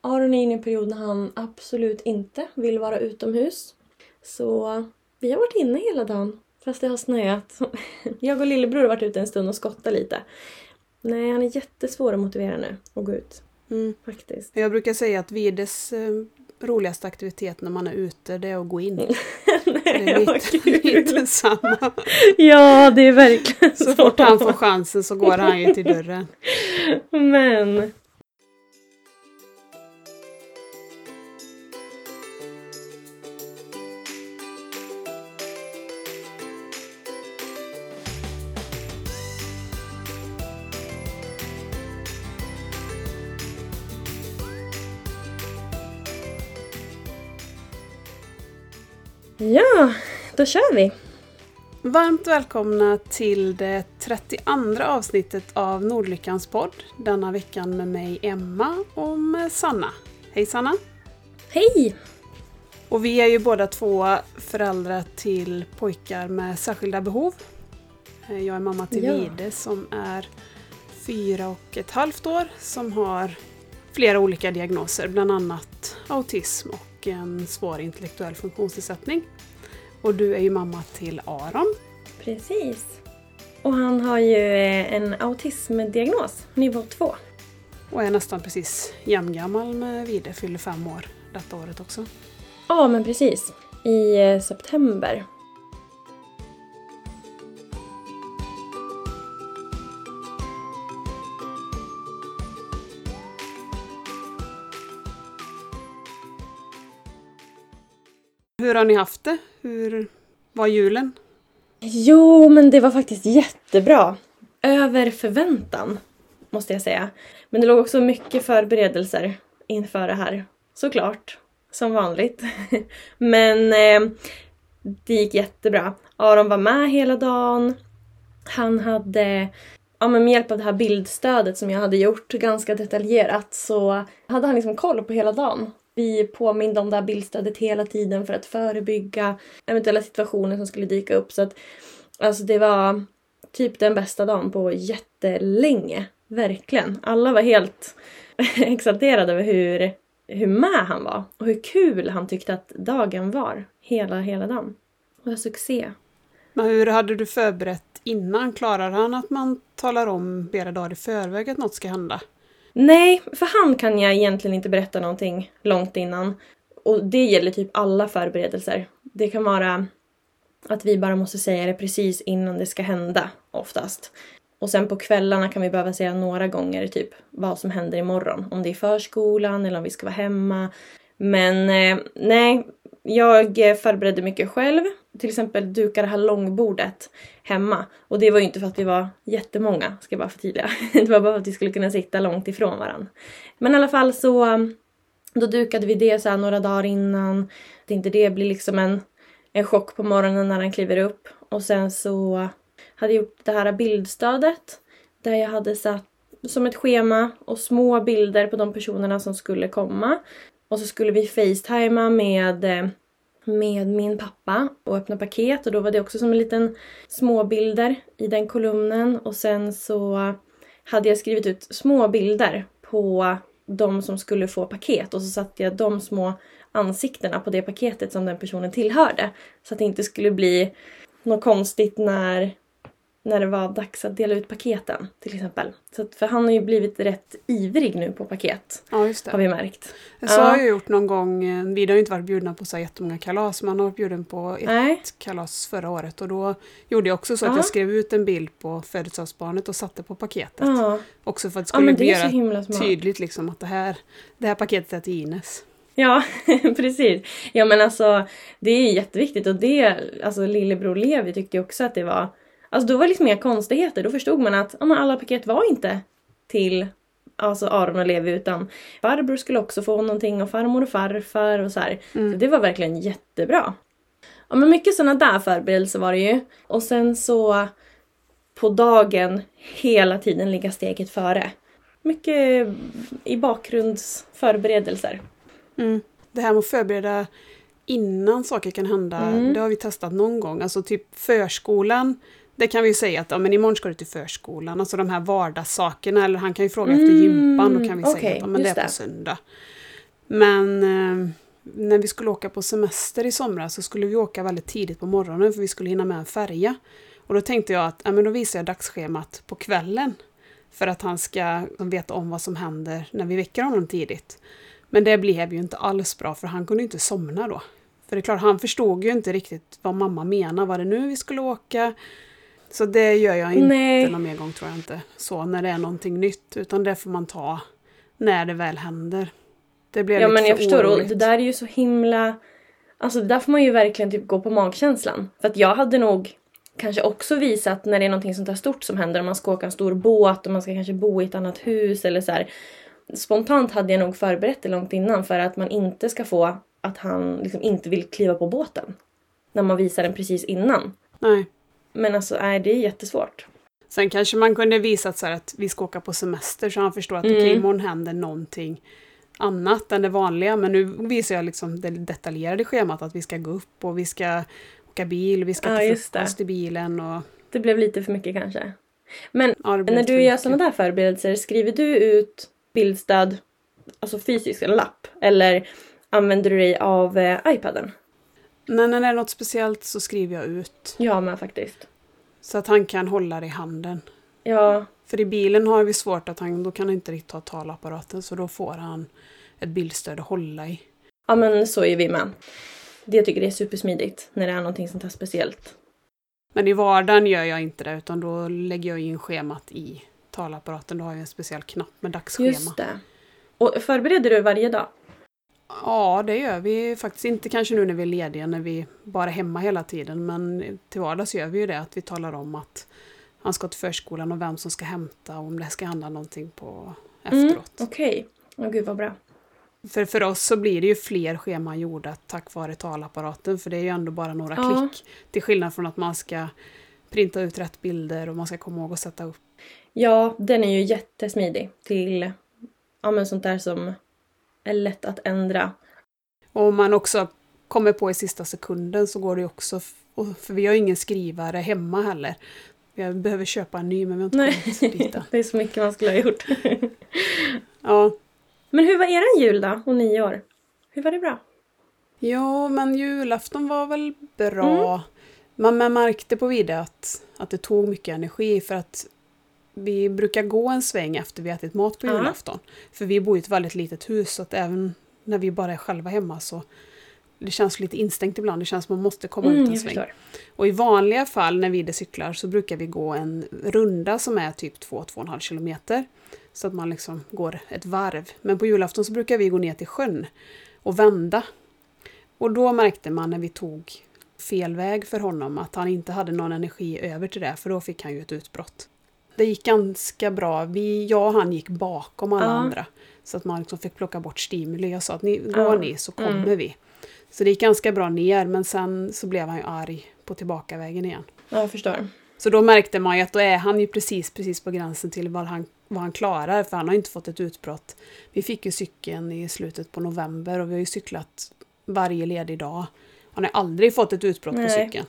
Aron är inne i en period när han absolut inte vill vara utomhus. Så vi har varit inne hela dagen. Fast det har snöat. Jag och lillebror har varit ute en stund och skottat lite. Nej, han är jättesvår att motivera nu att gå ut. Mm. Faktiskt. Jag brukar säga att Vides eh, roligaste aktivitet när man är ute, det är att gå in. Det Nej, är vad lite, lite samma. Ja, det är verkligen Så fort han får chansen så går han ju till dörren. Men... då kör vi! Varmt välkomna till det 32 avsnittet av Nordlyckans podd. Denna veckan med mig Emma och med Sanna. Hej Sanna! Hej! Och vi är ju båda två föräldrar till pojkar med särskilda behov. Eh, Jag är mamma till Ja. Vide som är fyra och ett halvt år som har flera olika diagnoser, bland annat autism och en svår intellektuell funktionsnedsättning. Och du är ju mamma till Aron. Precis. Och han har ju eh, en autismdiagnos, nivå 2. Och är nästan precis jämngammal med Vide, fyller fem år detta året också. Ja, men precis. I eh, september. Hur har ni haft det? Hur var julen? Jo, men det var faktiskt jättebra. Över förväntan, måste jag säga. Men det låg också mycket förberedelser inför det här. Såklart. Som vanligt. men eh, det gick jättebra. Aron var med hela dagen. Han hade, ja men med hjälp av det här bildstödet som jag hade gjort ganska detaljerat så hade han liksom koll på hela dagen. Vi påminde om det här bildstödet hela tiden för att förebygga eventuella situationer som skulle dyka upp. Så att, alltså det var typ den bästa dagen på jättelänge. Verkligen. Alla var helt exalterade över hur, hur med han var och hur kul han tyckte att dagen var. Hela, hela dagen. Det var succé. Men hur hade du förberett innan? Klarar han att man talar om flera dagar i förväg att något ska hända? Nej, för han kan jag egentligen inte berätta någonting långt innan. Och det gäller typ alla förberedelser. Det kan vara att vi bara måste säga det precis innan det ska hända oftast. Och sen på kvällarna kan vi behöva säga några gånger typ vad som händer imorgon. Om det är förskolan eller om vi ska vara hemma. Men eh, nej, jag förberedde mycket själv. Till exempel duka det här långbordet hemma. Och det var ju inte för att vi var jättemånga, ska jag bara förtydliga. Det var bara för att vi skulle kunna sitta långt ifrån varandra. Men i alla fall så då dukade vi det så här några dagar innan. Att inte det blir liksom en, en chock på morgonen när han kliver upp. Och sen så hade jag gjort det här bildstödet. Där jag hade satt som ett schema och små bilder på de personerna som skulle komma. Och så skulle vi facetima med, eh, med min pappa och öppna paket. Och då var det också som en liten småbilder i den kolumnen. Och sen så hade jag skrivit ut små bilder på de som skulle få paket. Och så satte jag de små ansiktena på det paketet som den personen tillhörde. Så att det inte skulle bli något konstigt när, när det var dags att dela ut paketen till exempel. Så att, för han har ju blivit rätt ivrig nu på paket Ja, just har det. vi märkt. Så Ja. har jag gjort någon gång. eh, Vi har ju inte varit bjudna på så jättemånga kalas, men han har varit bjuden på ett Nej. kalas förra året. Och då gjorde jag också så att Ja. jag skrev ut en bild på födelsedagsbarnet och satte på paketet. Ja, Också för att det ja skulle bli det göra tydligt liksom att det här, det här paketet är till Ines. Ja, precis. Ja men alltså det är jätteviktigt och det, alltså lillebror Levi tyckte också att det var, alltså då var det liksom inga konstigheter. Då förstod man att ja, alla paket var inte till alltså Aron och Levi utan farbror skulle också få någonting och farmor och farfar och så här. Mm. Så det var verkligen jättebra. Ja men mycket sådana där förberedelser var det ju. Och sen så på dagen hela tiden ligga steget före. Mycket i bakgrundsförberedelser. Mm. Det här med att förbereda innan saker kan hända, Mm. det har vi testat någon gång. Alltså typ förskolan, det kan vi ju säga att ja, men imorgon ska du till förskolan. Alltså de här vardagssakerna, eller han kan ju fråga efter Mm, gympan, då kan vi säga okej, att ja, men det är på det. söndag. Men eh, när vi skulle åka på semester i somras så skulle vi åka väldigt tidigt på morgonen för vi skulle hinna med en färja. Och då tänkte jag att ja, men då visar jag dagsschemat på kvällen. För att han ska veta om vad som händer när vi väcker honom tidigt. Men det blev ju inte alls bra för han kunde inte somna då. För det är klart, han förstod ju inte riktigt vad mamma menar. Var det nu vi skulle åka? Så det gör jag inte Nej. någon mer gång tror jag inte. Så när det är någonting nytt. Utan det får man ta när det väl händer. Det blir Ja lite men jag för förstår och det där är ju så himla... Alltså det där får man ju verkligen typ gå på magkänslan. För att jag hade nog kanske också visat när det är någonting sånt här stort som händer. Om man ska åka en stor båt och man ska kanske bo i ett annat hus eller så här. Spontant hade jag nog förberett det långt innan för att man inte ska få att han liksom inte vill kliva på båten. När man visar den precis innan. Nej. Men alltså, nej, det är jättesvårt. Sen kanske man kunde visat så att vi ska åka på semester så han förstår att Mm. okej, imorgon händer någonting annat än det vanliga. Men nu visar jag liksom det detaljerade schemat att vi ska gå upp och vi ska åka bil, vi ska Ja, ta frukost i bilen och... Det blev lite för mycket kanske. Men Ja, när du gör sådana där förberedelser, skriver du ut bildstöd, alltså fysisk en lapp, eller använder du dig av eh, iPaden? Nej, när det är något speciellt så skriver jag ut. Jag med faktiskt. Så att han kan hålla det i handen. Ja, För i bilen har vi svårt att han, då kan han inte riktigt ha talapparaten så då får han ett bildstöd att hålla i. ja men så är vi med. Det jag tycker det är supersmidigt när det är någonting sånt här speciellt. Men i vardagen gör jag inte det utan då lägger jag in schemat i talapparaten. Då har jag en speciell knapp med dagsschema. Just det. Och förbereder du varje dag? Ja, det gör vi faktiskt inte kanske nu när vi är lediga, när vi bara är hemma hela tiden. Men till vardags gör vi ju det, att vi talar om att han ska till förskolan och vem som ska hämta och om det ska hända någonting på efteråt. Okej. Åh gud vad bra. För, för oss så blir det ju fler scheman gjorda tack vare talapparaten, för det är ju ändå bara några Ja. klick. Till skillnad från att man ska printa ut rätt bilder och man ska komma ihåg att sätta upp. Ja, den är ju jättesmidig till ja, men sånt där som är lätt att ändra. Och om man också kommer på i sista sekunden så går det också, för vi har ingen skrivare hemma heller. Vi behöver köpa en ny men vi har inte Nej, dit det är så mycket man skulle ha gjort. Ja. Men hur var eran jul då, och nyår? Hur var det bra? ja, men julafton var väl bra. Man, man märkte på Vide att, att det tog mycket energi för att vi brukar gå en sväng efter vi ätit mat på Ja. julafton. För vi bor i ett väldigt litet hus så att även när vi bara är själva hemma så det känns lite instängt ibland. Det känns som man måste komma ut Mm, en jag sväng. Och i vanliga fall när vi cyklar så brukar vi gå en runda som är typ 2-2,5 kilometer. Så att man liksom går ett varv. Men på julafton så brukar vi gå ner till sjön och vända. Och då märkte man när vi tog fel väg för honom att han inte hade någon energi över till det för då fick han ju ett utbrott. Det gick ganska bra. Vi, jag och han gick bakom alla Ja. andra. Så att man liksom fick plocka bort stimuli. Jag sa att ni, går Ja. ni så kommer Mm. vi. Så det gick ganska bra ner men sen så blev han ju arg på tillbakavägen igen. Ja, jag förstår. Så då märkte man ju att då är han ju precis, precis på gränsen till vad han, vad han klarar för han har ju inte fått ett utbrott. Vi fick ju cykeln i slutet på november och vi har ju cyklat varje ledig dag. Han har aldrig fått ett utbrott på Nej. cykeln.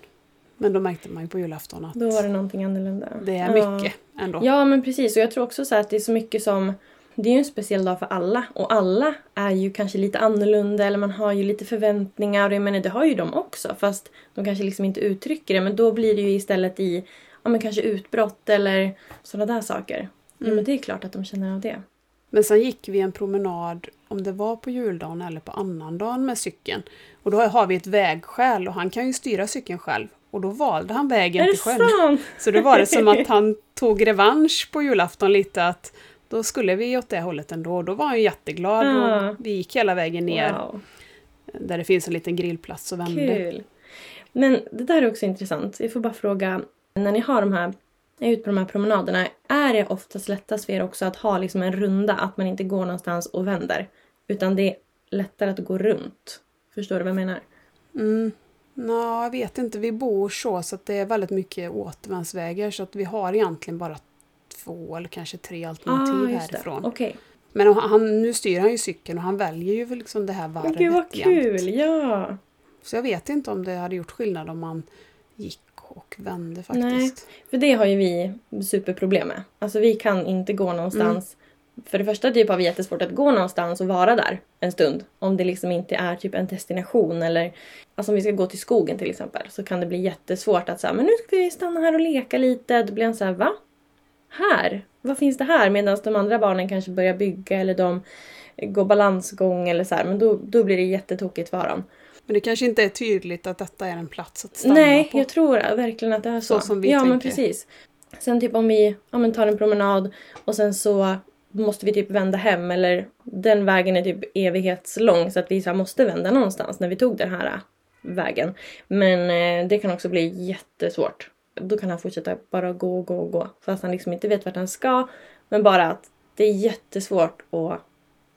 Men då märkte man ju på julafton att Då var det någonting annorlunda. det är Ja. mycket ändå. Ja, men precis. Och jag tror också så att det är så mycket som... Det är ju en speciell dag för alla. Och alla är ju kanske lite annorlunda eller man har ju lite förväntningar. Och jag menar, det har ju de också. Fast de kanske liksom inte uttrycker det. Men då blir det ju istället i ja, men kanske utbrott eller sådana där saker. Ja, Mm. men det är klart att de känner av det. Men sen gick vi en promenad, om det var på juldagen eller på annandagen med cykeln. Och då har vi ett vägskäl och han kan ju styra cykeln själv. Och då valde han vägen till sjön. sant? Så då var det som att han tog revansch på julafton lite att då skulle vi åt det hållet ändå. Då var han ju jätteglad Ja. och vi gick hela vägen ner Wow. där det finns en liten grillplats och vände. Kul! Men det där är också intressant. Jag får bara fråga, när ni har de här, är ute på de här promenaderna, är det oftast lättast för er också att ha liksom en runda, att man inte går någonstans och vänder? Utan det är lättare att gå runt. Förstår du vad jag menar? Mm. Nå, jag vet inte, vi bor så så att det är väldigt mycket återvändsvägar så att vi har egentligen bara två eller kanske tre alternativ Ah, härifrån. Okej. Men han, nu styr han ju cykeln och han väljer ju liksom det här varvet gud vad jämt. kul! Ja! Så jag vet inte om det hade gjort skillnad om man gick och vände faktiskt. Nej. För det har ju vi superproblem med. Alltså vi kan inte gå någonstans För det första typ har vi jättesvårt att gå någonstans och vara där en stund. Om det liksom inte är typ en destination eller alltså om vi ska gå till skogen till exempel så kan det bli jättesvårt att säga men nu ska vi stanna här och leka lite. Då blir han så här va? Här? Vad finns det här? Medan de andra barnen kanske börjar bygga eller de går balansgång eller så här. Men då, då blir det jättetokigt för dem. Men det kanske inte är tydligt att detta är en plats att stanna Nej, på. jag tror verkligen att det är så. Så som vi ja, men tänker. precis. Sen typ om vi ja, men tar en promenad och sen så måste vi typ vända hem eller den vägen är typ evighetslång så att vi så måste vända någonstans när vi tog den här äh, vägen. Men eh, det kan också bli jättesvårt. Då kan han fortsätta bara gå gå gå fast han liksom inte vet vart han ska. Men bara att det är jättesvårt att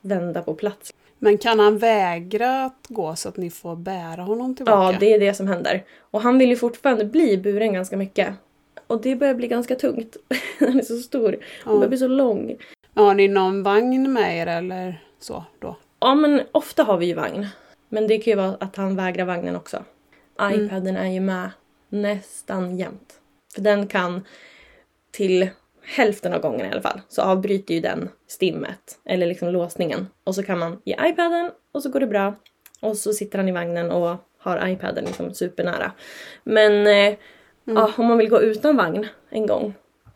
vända på plats. Men kan han vägra att gå så att ni får bära honom tillbaka? Ja, det är det som händer. Och han vill ju fortfarande bli buren ganska mycket. Och det börjar bli ganska tungt. Han är så stor. Han Ja. börjar bli så lång. Har ni någon vagn med er eller så då? Ja, men ofta har vi ju vagn. Men det kan ju vara att han vägrar vagnen också. iPaden är ju med nästan jämt. För den kan till hälften av gången i alla fall så avbryter ju den stimmet eller liksom låsningen. Och så kan man ge iPaden och så går det bra. Och så sitter han i vagnen och har iPaden liksom supernära. Men eh, ja, om man vill gå utan vagn en gång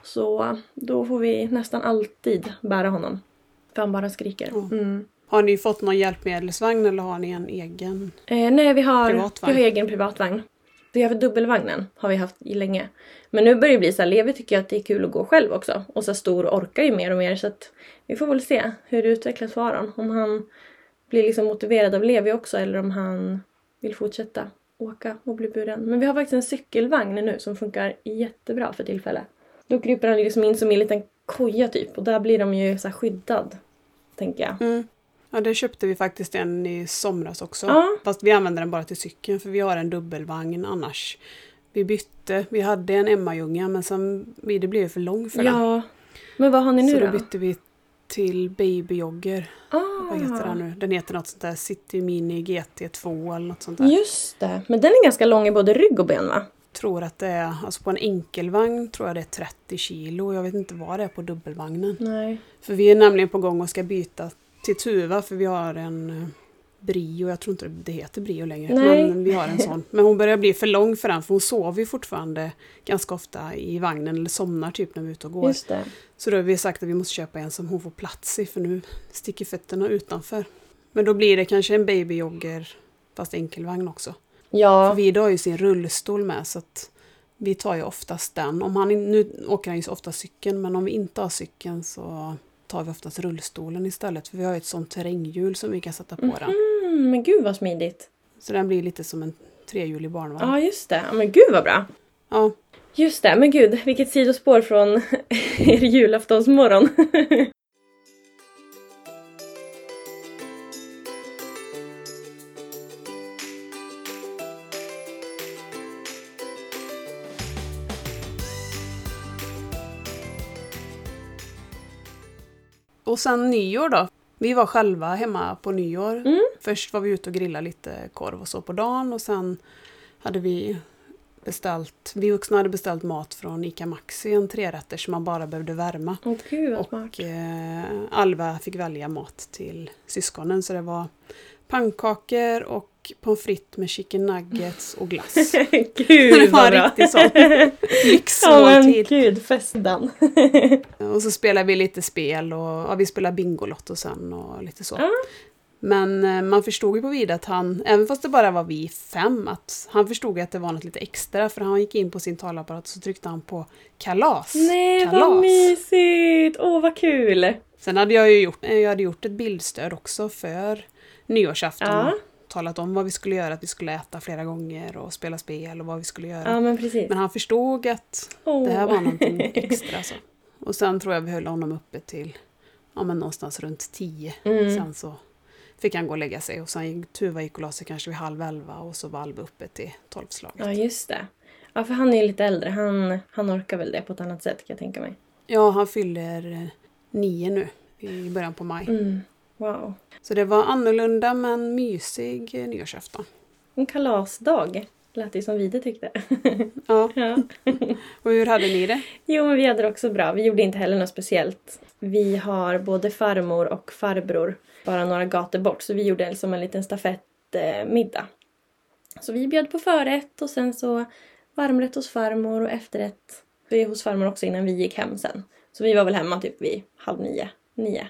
så då får vi nästan alltid bära honom. För han bara skriker. Mm. Har ni fått någon hjälpmedelsvagn eller har ni en egen? Eh, nej, vi har, Privatvagn. vi har egen privatvagn. Vi har dubbelvagnen, har vi haft i länge. Men nu börjar det bli så här, Levi tycker att det är kul att gå själv också. Och så stor orkar ju mer och mer så att vi får väl se hur det utvecklas för Aron. Om han blir liksom motiverad av Levi också eller om han vill fortsätta åka och bli buren. Men vi har faktiskt en cykelvagn nu som funkar jättebra för tillfället. Då kryper han liksom in som i en liten koja typ och där blir de ju så skyddad. Tänker jag. Mm. Ja, det köpte vi faktiskt en i somras också. Ja. Fast vi använder den bara till cykeln för vi har en dubbelvagn annars. Vi bytte, vi hade en Emma-junga men sen det blev för lång för den. Ja. Men vad har ni nu Så då? då bytte vi till babyjogger. ah. Vad heter den nu? Den heter något sånt där City Mini GT2 eller något sånt där. Just det. Men den är ganska lång i både rygg och ben va? Tror att det är, alltså på en enkelvagn tror jag det är 30 kilo. Jag vet inte vad det är på dubbelvagnen. Nej. För vi är nämligen på gång och ska byta till Tuva för vi har en eh, Brio, jag tror inte det heter Brio längre. Nej. Men vi har en sån. Men hon börjar bli för lång för den för hon sover ju fortfarande ganska ofta i vagnen eller somnar typ när vi är ute och går. Så då har vi sagt att vi måste köpa en som hon får plats i för nu sticker fötterna utanför. Men då blir det kanske en babyjogger fast enkelvagn också. För Ja. Vida har ju sin rullstol med så att vi tar ju oftast den. Om han, nu åker han ju så ofta cykeln men om vi inte har cykeln så tar vi oftast rullstolen istället. För vi har ju ett sånt terränghjul som vi kan sätta på den. Mm, men gud vad smidigt. Så den blir lite som en trehjulig barnvagn. Ja, just det. Men gud vad bra. Ja, Just det. Men gud, vilket sidospår från er julaftonsmorgon. Och sen nyår då. Vi var själva hemma på nyår. Mm. Först var vi ute och grillade lite korv och så på dagen och sen hade vi beställt, vi vuxna hade beställt mat från ICA Maxi, en trerätter som man bara behövde värma. Åh gud. Och eh, Alva fick välja mat till syskonen så det var pannkakor och pommes frites med chicken nuggets och glass. gud det var vad en riktig sån Ja lyxmåltid. gud, festen. Och så spelade vi lite spel och ja, vi spelade Bingolotto sen och lite så. Ja. Men eh, man förstod ju på Vida att han, även fast det bara var vi fem, att han förstod att det var något lite extra för han gick in på sin talapparat och så tryckte han på kalas. Nej vad kalas. mysigt! Åh vad kul! Sen hade jag ju gjort, eh, jag hade gjort ett bildstöd också för nyårsafton. Ja. Talat om vad vi skulle göra, att vi skulle äta flera gånger och spela spel och vad vi skulle göra. Ja men precis. Men han förstod att Åh. det här var någonting extra. Så. Och sen tror jag vi höll honom uppe till ja, men någonstans runt tio. Mm. Sen så fick han gå och lägga sig och sen gick Tuva gick och la sig kanske vid halv elva och så var Alva uppe till tolvslaget. Ja just det. Ja för han är ju lite äldre. Han, han orkar väl det på ett annat sätt kan jag tänka mig. Ja, han fyller eh, nio nu i början på maj. Mm. Wow. Så det var annorlunda men mysig eh, nyårsafton. En kalasdag. Lät det som Vide tyckte. Ja. ja. Och hur hade ni det? Jo, men vi hade det också bra. Vi gjorde inte heller något speciellt. Vi har både farmor och farbror bara några gator bort så vi gjorde som en liten stafettmiddag. Så vi bjöd på förrätt och sen så varmrätt hos farmor och efterrätt vi hos farmor också innan vi gick hem sen. Så vi var väl hemma typ vid halv nio, nio.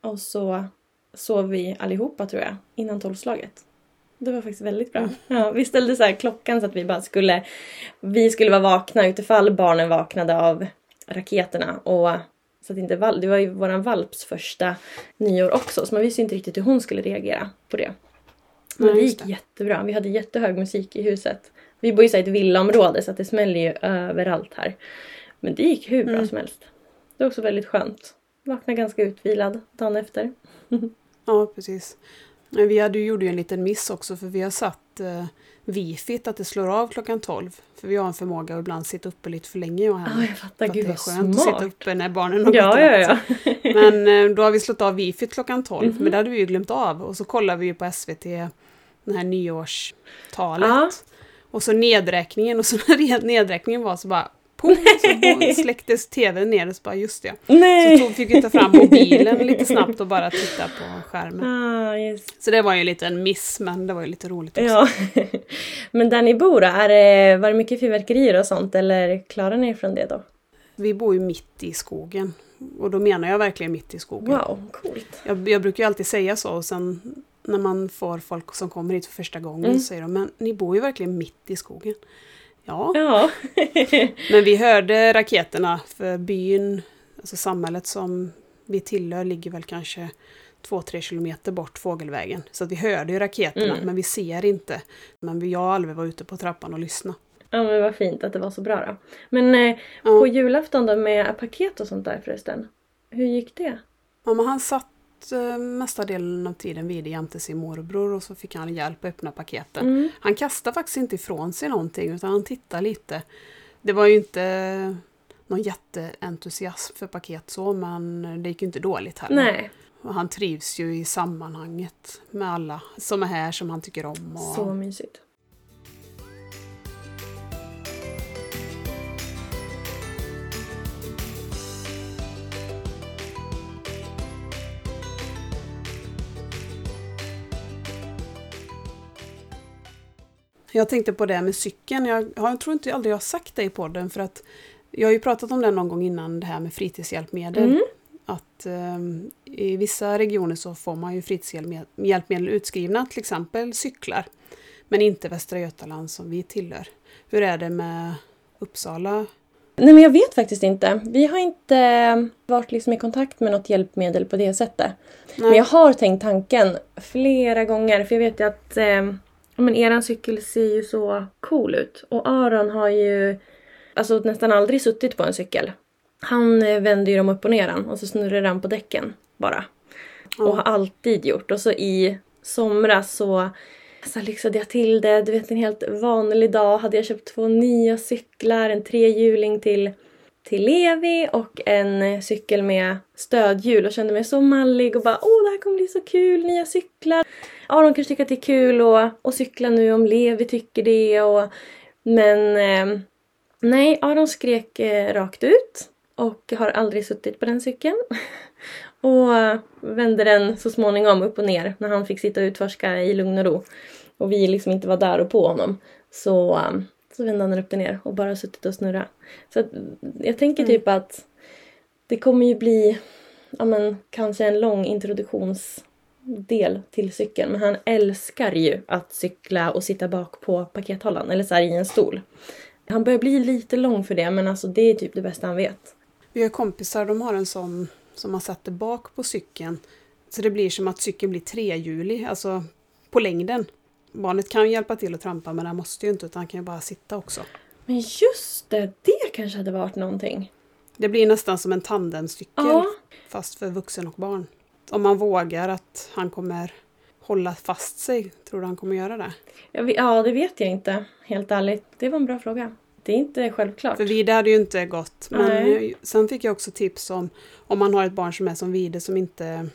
Och så sov vi allihopa tror jag, innan tolvslaget. Det var faktiskt väldigt bra. Ja, vi ställde så här klockan så att vi bara skulle... Vi skulle vara vakna utifall barnen vaknade av raketerna. Och så att inte det var ju våran valps första nyår också så man visste inte riktigt hur hon skulle reagera på det. Men Nej, det gick jättebra. Vi hade jättehög musik i huset. Vi bor ju i ett villaområde så att det smäller ju överallt här. Men det gick hur bra Mm. som helst. Det var också väldigt skönt. Vaknade ganska utvilad dagen efter. Ja, precis. Vi hade, gjorde ju en liten miss också för vi har satt eh, wifit att det slår av klockan 12. För vi har en förmåga att ibland sitta uppe lite för länge och Ja, henne. jag fattar. Gud det vad skönt att sitta smart. uppe när barnen har Ja, gått ja, ja. Men eh, då har vi slått av wifit klockan 12. Mhm. Men det hade vi ju glömt av. Och så kollar vi ju på SVT den här nyårstalet. Ja. Och så nedräkningen och så när nedräkningen var så bara pum, så släcktes tvn ner och så bara just det. Så Nej! tog, fick vi ta fram mobilen lite snabbt och bara titta på skärmen. Ah, just. Så det var ju en liten miss men det var ju lite roligt också. Ja. Men där ni bor då, är det, var det mycket fyrverkerier och sånt eller klarar ni er från det då? Vi bor ju mitt i skogen. Och då menar jag verkligen mitt i skogen. Wow, coolt. Jag, jag brukar ju alltid säga så och sen när man får folk som kommer hit för första gången Mm. så säger de men ni bor ju verkligen mitt i skogen. Ja, Ja. men vi hörde raketerna för byn, alltså samhället som vi tillhör ligger väl kanske två, tre kilometer bort fågelvägen. Så vi hörde ju raketerna Mm. men vi ser inte. Men jag och Alve var ute på trappan och lyssnade. ja men vad fint att det var så bra då. Men eh, Ja. på julafton då med paket och sånt där förresten. Hur gick det? Ja, men han satt eh, mesta delen av tiden vid jämte sin morbror och så fick han hjälp att öppna paketen. Mm. Han kastade faktiskt inte ifrån sig någonting utan han tittade lite. Det var ju inte någon jätteentusiasm för paket så men det gick ju inte dåligt heller. Nej, Och han trivs ju i sammanhanget med alla som är här som han tycker om. Och... så mysigt. Jag tänkte på det med cykeln. Jag, jag tror inte aldrig jag har sagt det i podden för att jag har ju pratat om det någon gång innan det här med fritidshjälpmedel. Mm. Att ehm, i vissa regioner så får man ju fritidshjälpmedel utskrivna, till exempel cyklar. Men inte Västra Götaland som vi tillhör. Hur är det med Uppsala? Nej men jag vet faktiskt inte. Vi har inte eh, varit liksom i kontakt med något hjälpmedel på det sättet. Men Nej. jag har tänkt tanken flera gånger för jag vet ju att eh, men eran cykel ser ju så cool ut. Och Aron har ju alltså nästan aldrig suttit på en cykel. Han eh, vänder ju dem upp och ner och så snurrar han på däcken bara. Ja. Och har alltid gjort. Och så i somras så, så lyxade jag till det. Du vet en helt vanlig dag hade jag köpt två nya cyklar, en trehjuling till, till Levi och en eh, cykel med stödhjul och kände mig så mallig och bara åh det här kommer bli så kul, nya cyklar. Ja, de kanske tycker att det är kul och, och cykla nu om Levi tycker det och men eh, nej, Aron skrek eh, rakt ut och har aldrig suttit på den cykeln. och vände den så småningom upp och ner när han fick sitta och utforska i lugn och ro. Och vi liksom inte var där och på honom. Så, eh, så vände han den upp och ner och bara suttit och snurrat. Så att, jag tänker Mm. typ att det kommer ju bli ja, men, kanske en lång introduktionsdel till cykeln. Men han älskar ju att cykla och sitta bak på pakethållaren eller så här i en stol. Han börjar bli lite lång för det men alltså det är typ det bästa han vet. Vi har kompisar, de har en sån som man sätter bak på cykeln. Så det blir som att cykeln blir trehjulig, alltså på längden. Barnet kan ju hjälpa till att trampa men han måste ju inte utan han kan ju bara sitta också. Men just det, det kanske hade varit någonting. Det blir nästan som en tandemcykel Ja, fast för vuxen och barn. Om man vågar att han kommer hålla fast sig, tror du han kommer göra det? ja, det vet jag inte. Helt ärligt. Det var en bra fråga. Det är inte självklart. För Vide hade ju inte gått. Men Nej. sen fick jag också tips om om man har ett barn som är som Vide som inte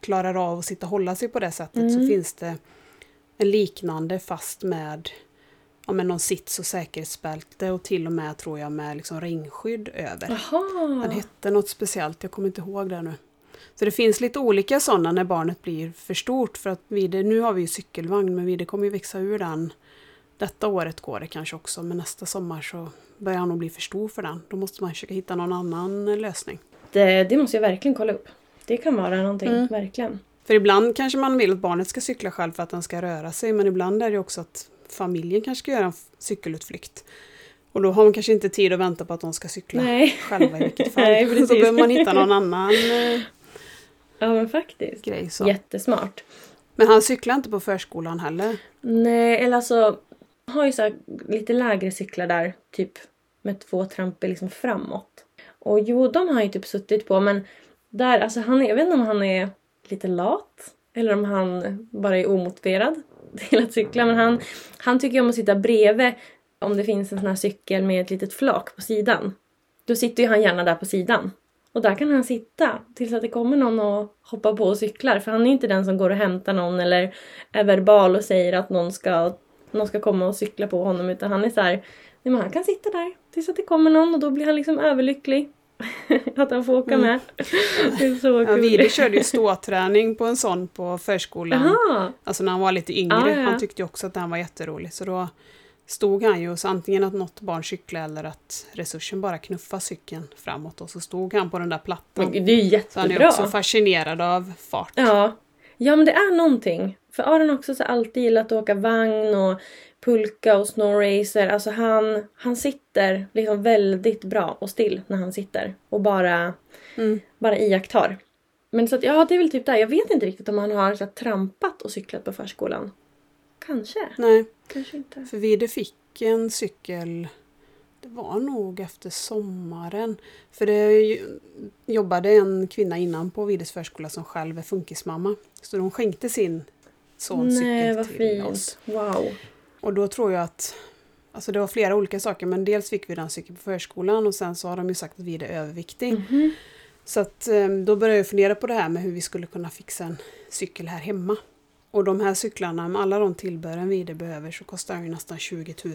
klarar av att sitta och hålla sig på det sättet så Mm. finns det en liknande fast med ja, med någon sits och säkerhetsbälte och till och med tror jag med liksom regnskydd över. Jaha. Den hette något speciellt, jag kommer inte ihåg det nu. Så det finns lite olika sådana när barnet blir för stort. För att Vide, nu har vi ju cykelvagn, men Vide kommer ju växa ur den. Detta året går det kanske också, men nästa sommar så börjar han nog bli för stor för den. Då måste man försöka hitta någon annan lösning. Det, det måste jag verkligen kolla upp. Det kan vara någonting, Mm. verkligen. För ibland kanske man vill att barnet ska cykla själv för att den ska röra sig, men ibland är det också att familjen kanske ska göra en cykelutflykt. Och då har man kanske inte tid att vänta på att de ska cykla Nej. själva i vilket fall. Nej, precis. då behöver man hitta någon annan eh, Ja men faktiskt. grej. Så. Jättesmart. Men han cyklar inte på förskolan heller. Nej, eller alltså har ju så här lite lägre cyklar där, typ med två trampor liksom framåt. Och jo, de har han ju typ suttit på, men där, alltså han, jag vet inte om han är lite lat eller om han bara är omotiverad till att cykla. Men han, han tycker om att sitta bredvid om det finns en sån här cykel med ett litet flak på sidan. Då sitter ju han gärna där på sidan. Och där kan han sitta tills att det kommer någon och hoppar på och cyklar. För han är inte den som går och hämtar någon eller är verbal och säger att någon ska, någon ska komma och cykla på honom. Utan han är så här, nej men han kan sitta där tills att det kommer någon och då blir han liksom överlycklig. att han får åka Mm. med. Det är så Ja, kul. Vide körde ju ståträning på en sån på förskolan. Jaha! Alltså när han var lite yngre. Ah, ja. Han tyckte ju också att den var jätterolig. Så då stod han ju, så antingen att något barn cyklade eller att resursen bara knuffade cykeln framåt. Och så stod han på den där plattan. Men det är ju Så han är jättebra. också fascinerad av fart. Ja. ja, men det är någonting. För Aron har också så alltid gillat att åka vagn och pulka och snowracer. Alltså han, han sitter liksom väldigt bra och still när han sitter och bara, Mm. bara iakttar. Men så att, ja, det är väl typ där. Jag vet inte riktigt om han har så här, trampat och cyklat på förskolan. Kanske. Nej, Kanske inte. för Vide fick en cykel det var nog efter sommaren. För det jobbade en kvinna innan på Vides förskola som själv är funkismamma. Så de skänkte sin Nej, cykel vad till oss. fint. Wow. Och då tror jag att Alltså det var flera olika saker men dels fick vi den cykeln på förskolan och sen så har de ju sagt att vi är överviktig. Mhm. Så att eh, då började jag fundera på det här med hur vi skulle kunna fixa en cykel här hemma. Och de här cyklarna med alla de tillbehören vi behöver så kostar de ju nästan 20 000.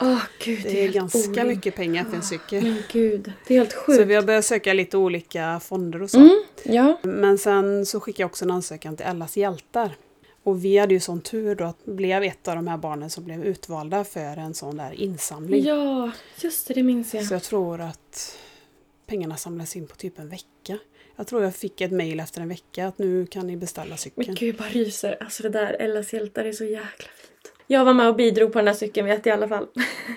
Åh gud, Det är helt ganska orimligt. mycket pengar för en cykel. Men gud, det är helt sjukt. Så vi har börjat söka lite olika fonder och så. Mm, ja. Men sen så skickade jag också en ansökan till Ellas hjältar. Och vi hade ju sån tur då att blev ett av de här barnen som blev utvalda för en sån där insamling. Ja, just det, det minns jag. Så jag tror att pengarna samlas in på typ en vecka. Jag tror jag fick ett mejl efter en vecka att nu kan ni beställa Men cykeln. gud, jag bara ryser. Alltså det där Ellas hjältar är så jäkla fint. Jag var med och bidrog på den där cykeln vet jag i alla fall.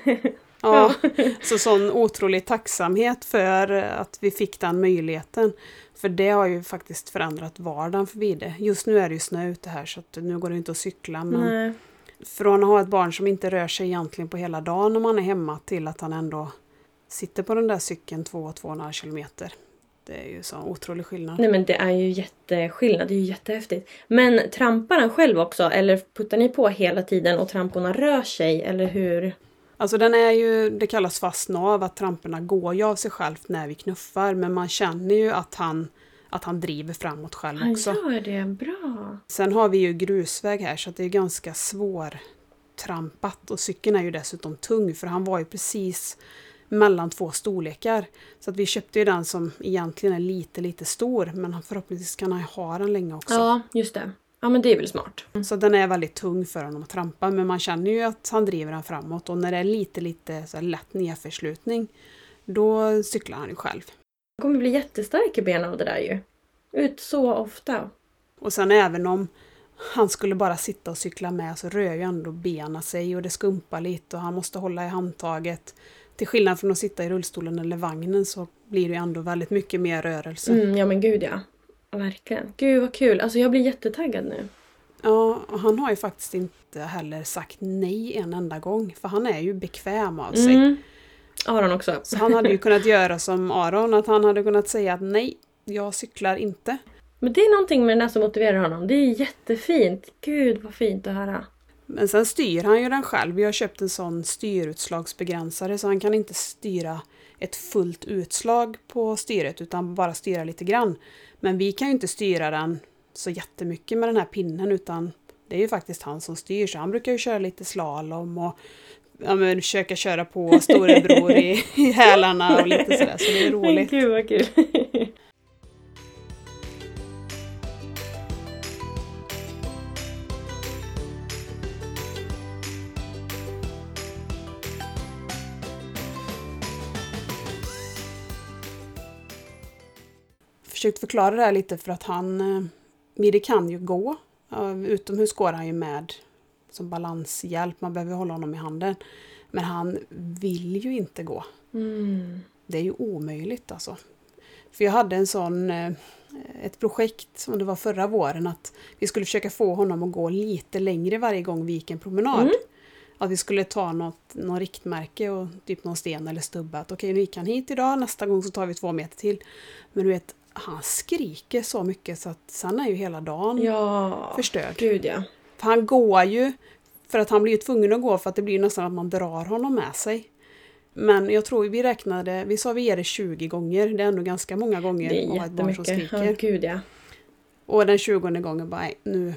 Ja, så sån otrolig tacksamhet för att vi fick den möjligheten. För det har ju faktiskt förändrat vardagen för Vide. Just nu är det ju snö ute här så nu går det inte att cykla. Men Nej. från att ha ett barn som inte rör sig egentligen på hela dagen när man är hemma till att han ändå sitter på den där cykeln två och två och en halv kilometer. Det är ju så otrolig skillnad. Nej men det är ju jätteskillnad, det är ju jättehäftigt. Men trampar han själv också eller puttar ni på hela tiden och tramporna rör sig eller hur? Alltså den är ju, det kallas fast nav, att tramporna går ju av sig självt när vi knuffar. Men man känner ju att han, att han driver framåt själv Han också. gör det, bra. Sen har vi ju grusväg här så att det är ganska svårtrampat. Och cykeln är ju dessutom tung för han var ju precis mellan två storlekar. Så att vi köpte ju den som egentligen är lite, lite stor. Men förhoppningsvis kan han ha den länge också. Ja, just det. Ja men det är väl smart. Så den är väldigt tung för honom att trampa. Men man känner ju att han driver den framåt. Och när det är lite, lite så här lätt nedförslutning. Då cyklar han ju själv. Han kommer bli jättestark i benen av det där ju. Ut så ofta. Och sen även om han skulle bara sitta och cykla med så rör ju ändå benen sig och det skumpar lite och han måste hålla i handtaget. Till skillnad från att sitta i rullstolen eller vagnen så blir det ju ändå väldigt mycket mer rörelse. Mm, ja men gud ja. Verkligen. Gud vad kul. Alltså jag blir jättetaggad nu. Ja, och han har ju faktiskt inte heller sagt nej en enda gång. För han är ju bekväm av sig. Mm. Aron också. Så han hade ju kunnat göra som Aron, att han hade kunnat säga att nej, jag cyklar inte. Men det är någonting med den där som motiverar honom. Det är jättefint. Gud vad fint att höra. Men sen styr han ju den själv. Vi har köpt en sån styrutslagsbegränsare så han kan inte styra ett fullt utslag på styret utan bara styra lite grann. Men vi kan ju inte styra den så jättemycket med den här pinnen utan det är ju faktiskt han som styr så han brukar ju köra lite slalom och ja, men, försöka köra på storebror i, i hälarna och lite sådär, så det är roligt. Gud vad kul. Försökt förklara det här lite för att han, eh, Midi kan ju gå. Utomhus går han ju med som balanshjälp, man behöver hålla honom i handen. Men han vill ju inte gå. Mm. Det är ju omöjligt alltså. För jag hade en sån, eh, ett projekt som det var förra våren att vi skulle försöka få honom att gå lite längre varje gång vi gick en promenad. Mm. Att vi skulle ta något, någon riktmärke och typ någon sten eller stubba. Att okej, nu gick han hit idag, nästa gång så tar vi två meter till. Men du vet, han skriker så mycket så att sen är ju hela dagen Ja, förstörd. gud ja. För han går ju, för att han blir ju tvungen att gå för att det blir nästan att man drar honom med sig. Men jag tror vi räknade, vi sa vi ger det 20 gånger, det är ändå ganska många gånger Det är att ha ett barn som jättemycket. Ja, gud ja. Och den 20 gången bara, nej, nu,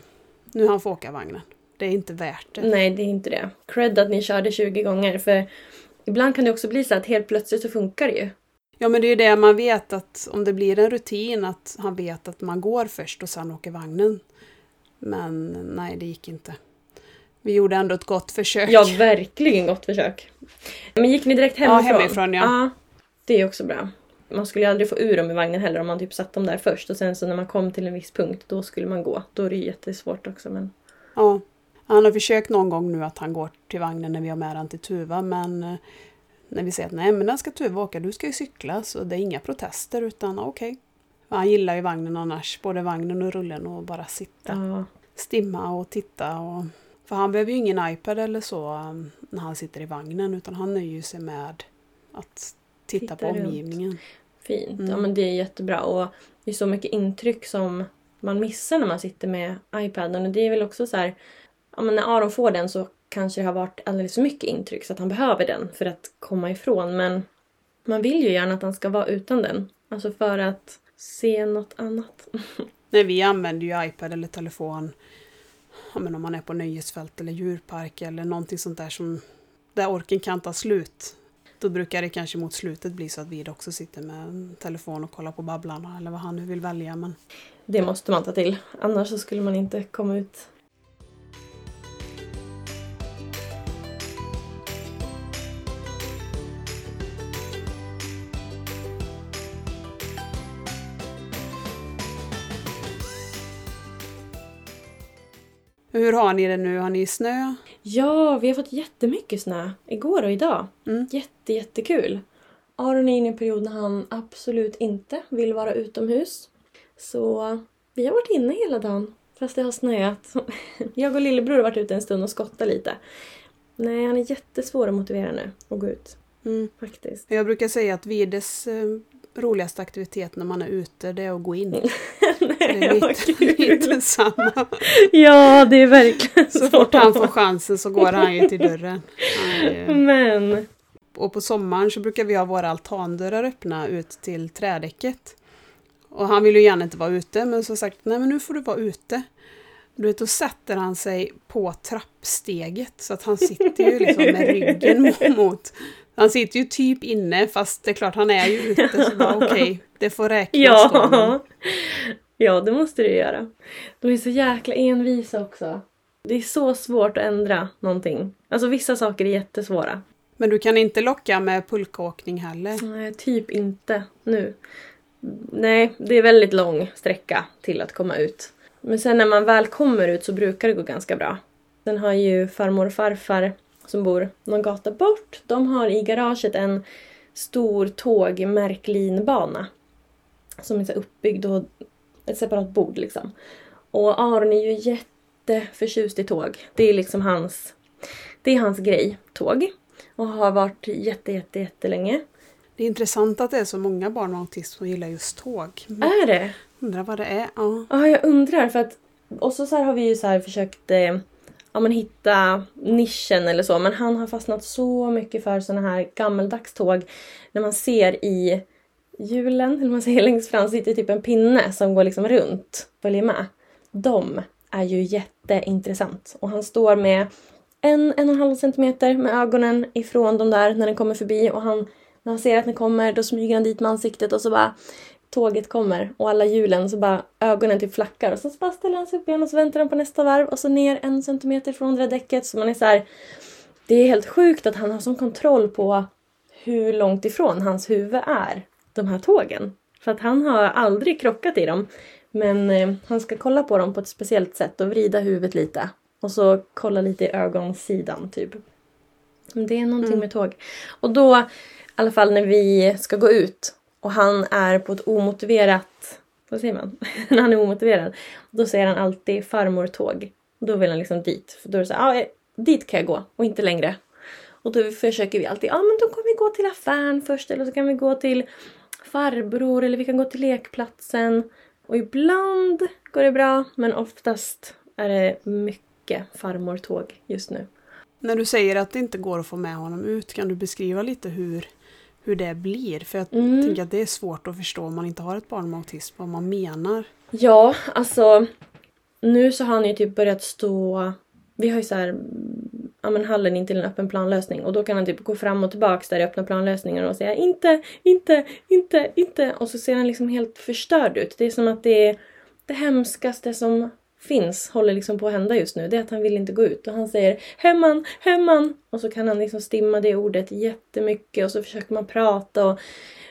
nu han får åka vagnen. Det är inte värt det. Nej, det är inte det. Cred att ni körde 20 gånger för ibland kan det också bli så att helt plötsligt så funkar det ju. Ja men det är ju det man vet att om det blir en rutin att han vet att man går först och sen åker vagnen. Men nej, det gick inte. Vi gjorde ändå ett gott försök. Ja, verkligen gott försök. Men gick ni direkt hemifrån? hemifrån, ja. ja. Det är också bra. Man skulle ju aldrig få ur dem i vagnen heller om man typ satt dem där först och sen så när man kom till en viss punkt då skulle man gå. Då är det jättesvårt också men... Ja. Han har försökt någon gång nu att han går till vagnen när vi har med han till Tuva men eh, när vi säger att nej men den ska Tuva åka, du ska ju cykla så det är inga protester utan okej. Han gillar ju vagnen annars, både vagnen och rullen och bara sitta. Ja. Stimma och titta och... För han behöver ju ingen iPad eller så um, när han sitter i vagnen utan han nöjer sig med att titta, Titta på runt. omgivningen. Fint. Mm. Ja men det är jättebra och det är så mycket intryck som man missar när man sitter med iPaden och det är väl också så här... Ja men när Aron får den så kanske har varit alldeles för mycket intryck så att han behöver den för att komma ifrån men man vill ju gärna att han ska vara utan den. Alltså för att se något annat. Nej, vi använder ju iPad eller telefon ja, men om man är på nöjesfält eller djurpark eller någonting sånt där som där orken kan ta slut. Då brukar det kanske mot slutet bli så att vi också sitter med telefon och kollar på Babblarna eller vad han nu vill välja. Men Det måste man ta till. Annars så skulle man inte komma ut. Hur har ni det nu? Har ni snö? Ja, vi har fått jättemycket snö. Igår och idag. Mm. Jätte, jättekul. Aron är inne i en period när han absolut inte vill vara utomhus. Så vi har varit inne hela dagen. Fast det har snöat. Jag och lillebror har varit ute en stund och skottat lite. Nej, han är jättesvår att motivera nu att gå ut. Mm. Faktiskt. Jag brukar säga att Vides eh, roligaste aktivitet när man är ute det är att gå in. Det är lite, lite samma. Ja, det är verkligen Så fort han får chansen så går han ju till dörren. Men... Och på sommaren så brukar vi ha våra altandörrar öppna ut till trädäcket. Och han vill ju gärna inte vara ute men så sagt, nej men nu får du vara ute. Du vet, då sätter han sig på trappsteget så att han sitter ju liksom med ryggen mo- mot. Han sitter ju typ inne fast det är klart han är ju ute så bara okej, det får räknas då. Ja, det måste du göra. De är så jäkla envisa också. Det är så svårt att ändra någonting. Alltså vissa saker är jättesvåra. Men du kan inte locka med pulkaåkning heller. Nej, typ inte nu. Nej, det är väldigt lång sträcka till att komma ut. Men sen när man väl kommer ut så brukar det gå ganska bra. Sen har ju farmor och farfar som bor någon gata bort, de har i garaget en stor tågmärklinbana. Som är så uppbyggd och ett separat bord liksom. Och Aron är ju jätteförtjust i tåg. Det är liksom hans, det är hans grej, tåg. Och har varit jätte, jätte, jättelänge. Det är intressant att det är så många barn med autism som gillar just tåg. Är det? Undrar vad det är. Ja. Ja, jag undrar för att... Och så, så här har vi ju så här försökt eh, ja, men hitta nischen eller så. Men han har fastnat så mycket för såna här gammeldags tåg. När man ser i hjulen, eller man säger längst fram, sitter typ en pinne som går liksom runt. Följer med. De är ju jätteintressant. Och han står med en, en och en halv centimeter med ögonen ifrån de där när den kommer förbi och han, när han ser att den kommer då smyger han dit med ansiktet och så bara tåget kommer och alla hjulen så bara ögonen typ flackar och så bara ställer han sig upp igen och så väntar han på nästa varv och så ner en centimeter från det där däcket så man är så här, Det är helt sjukt att han har sån kontroll på hur långt ifrån hans huvud är de här tågen. För att han har aldrig krockat i dem. Men eh, han ska kolla på dem på ett speciellt sätt och vrida huvudet lite. Och så kolla lite i ögonsidan typ. Det är någonting Mm. med tåg. Och då, i alla fall när vi ska gå ut och han är på ett omotiverat, vad säger man? när han är omotiverad. Då säger han alltid farmor tåg. Då vill han liksom dit. För då är det så här, ja, eh, dit kan jag gå och inte längre. Och då försöker vi alltid, ja men då kan vi gå till affären först eller så kan vi gå till farbror eller vi kan gå till lekplatsen. Och ibland går det bra men oftast är det mycket farmor-tåg just nu. När du säger att det inte går att få med honom ut, kan du beskriva lite hur, hur det blir? För jag Mm. tänker att det är svårt att förstå om man inte har ett barn med autism, vad man menar. Ja, alltså nu så har han ju typ börjat stå, vi har ju så här, mm, ja men hallen in till en öppen planlösning. Och då kan han typ gå fram och tillbaks där i öppna planlösningen och säga inte, inte, inte, inte. Och så ser han liksom helt förstörd ut. Det är som att det är det hemskaste som finns håller liksom på att hända just nu. Det är att han vill inte gå ut. Och han säger hemman, hemman och så kan han liksom stimma det ordet jättemycket. Och så försöker man prata och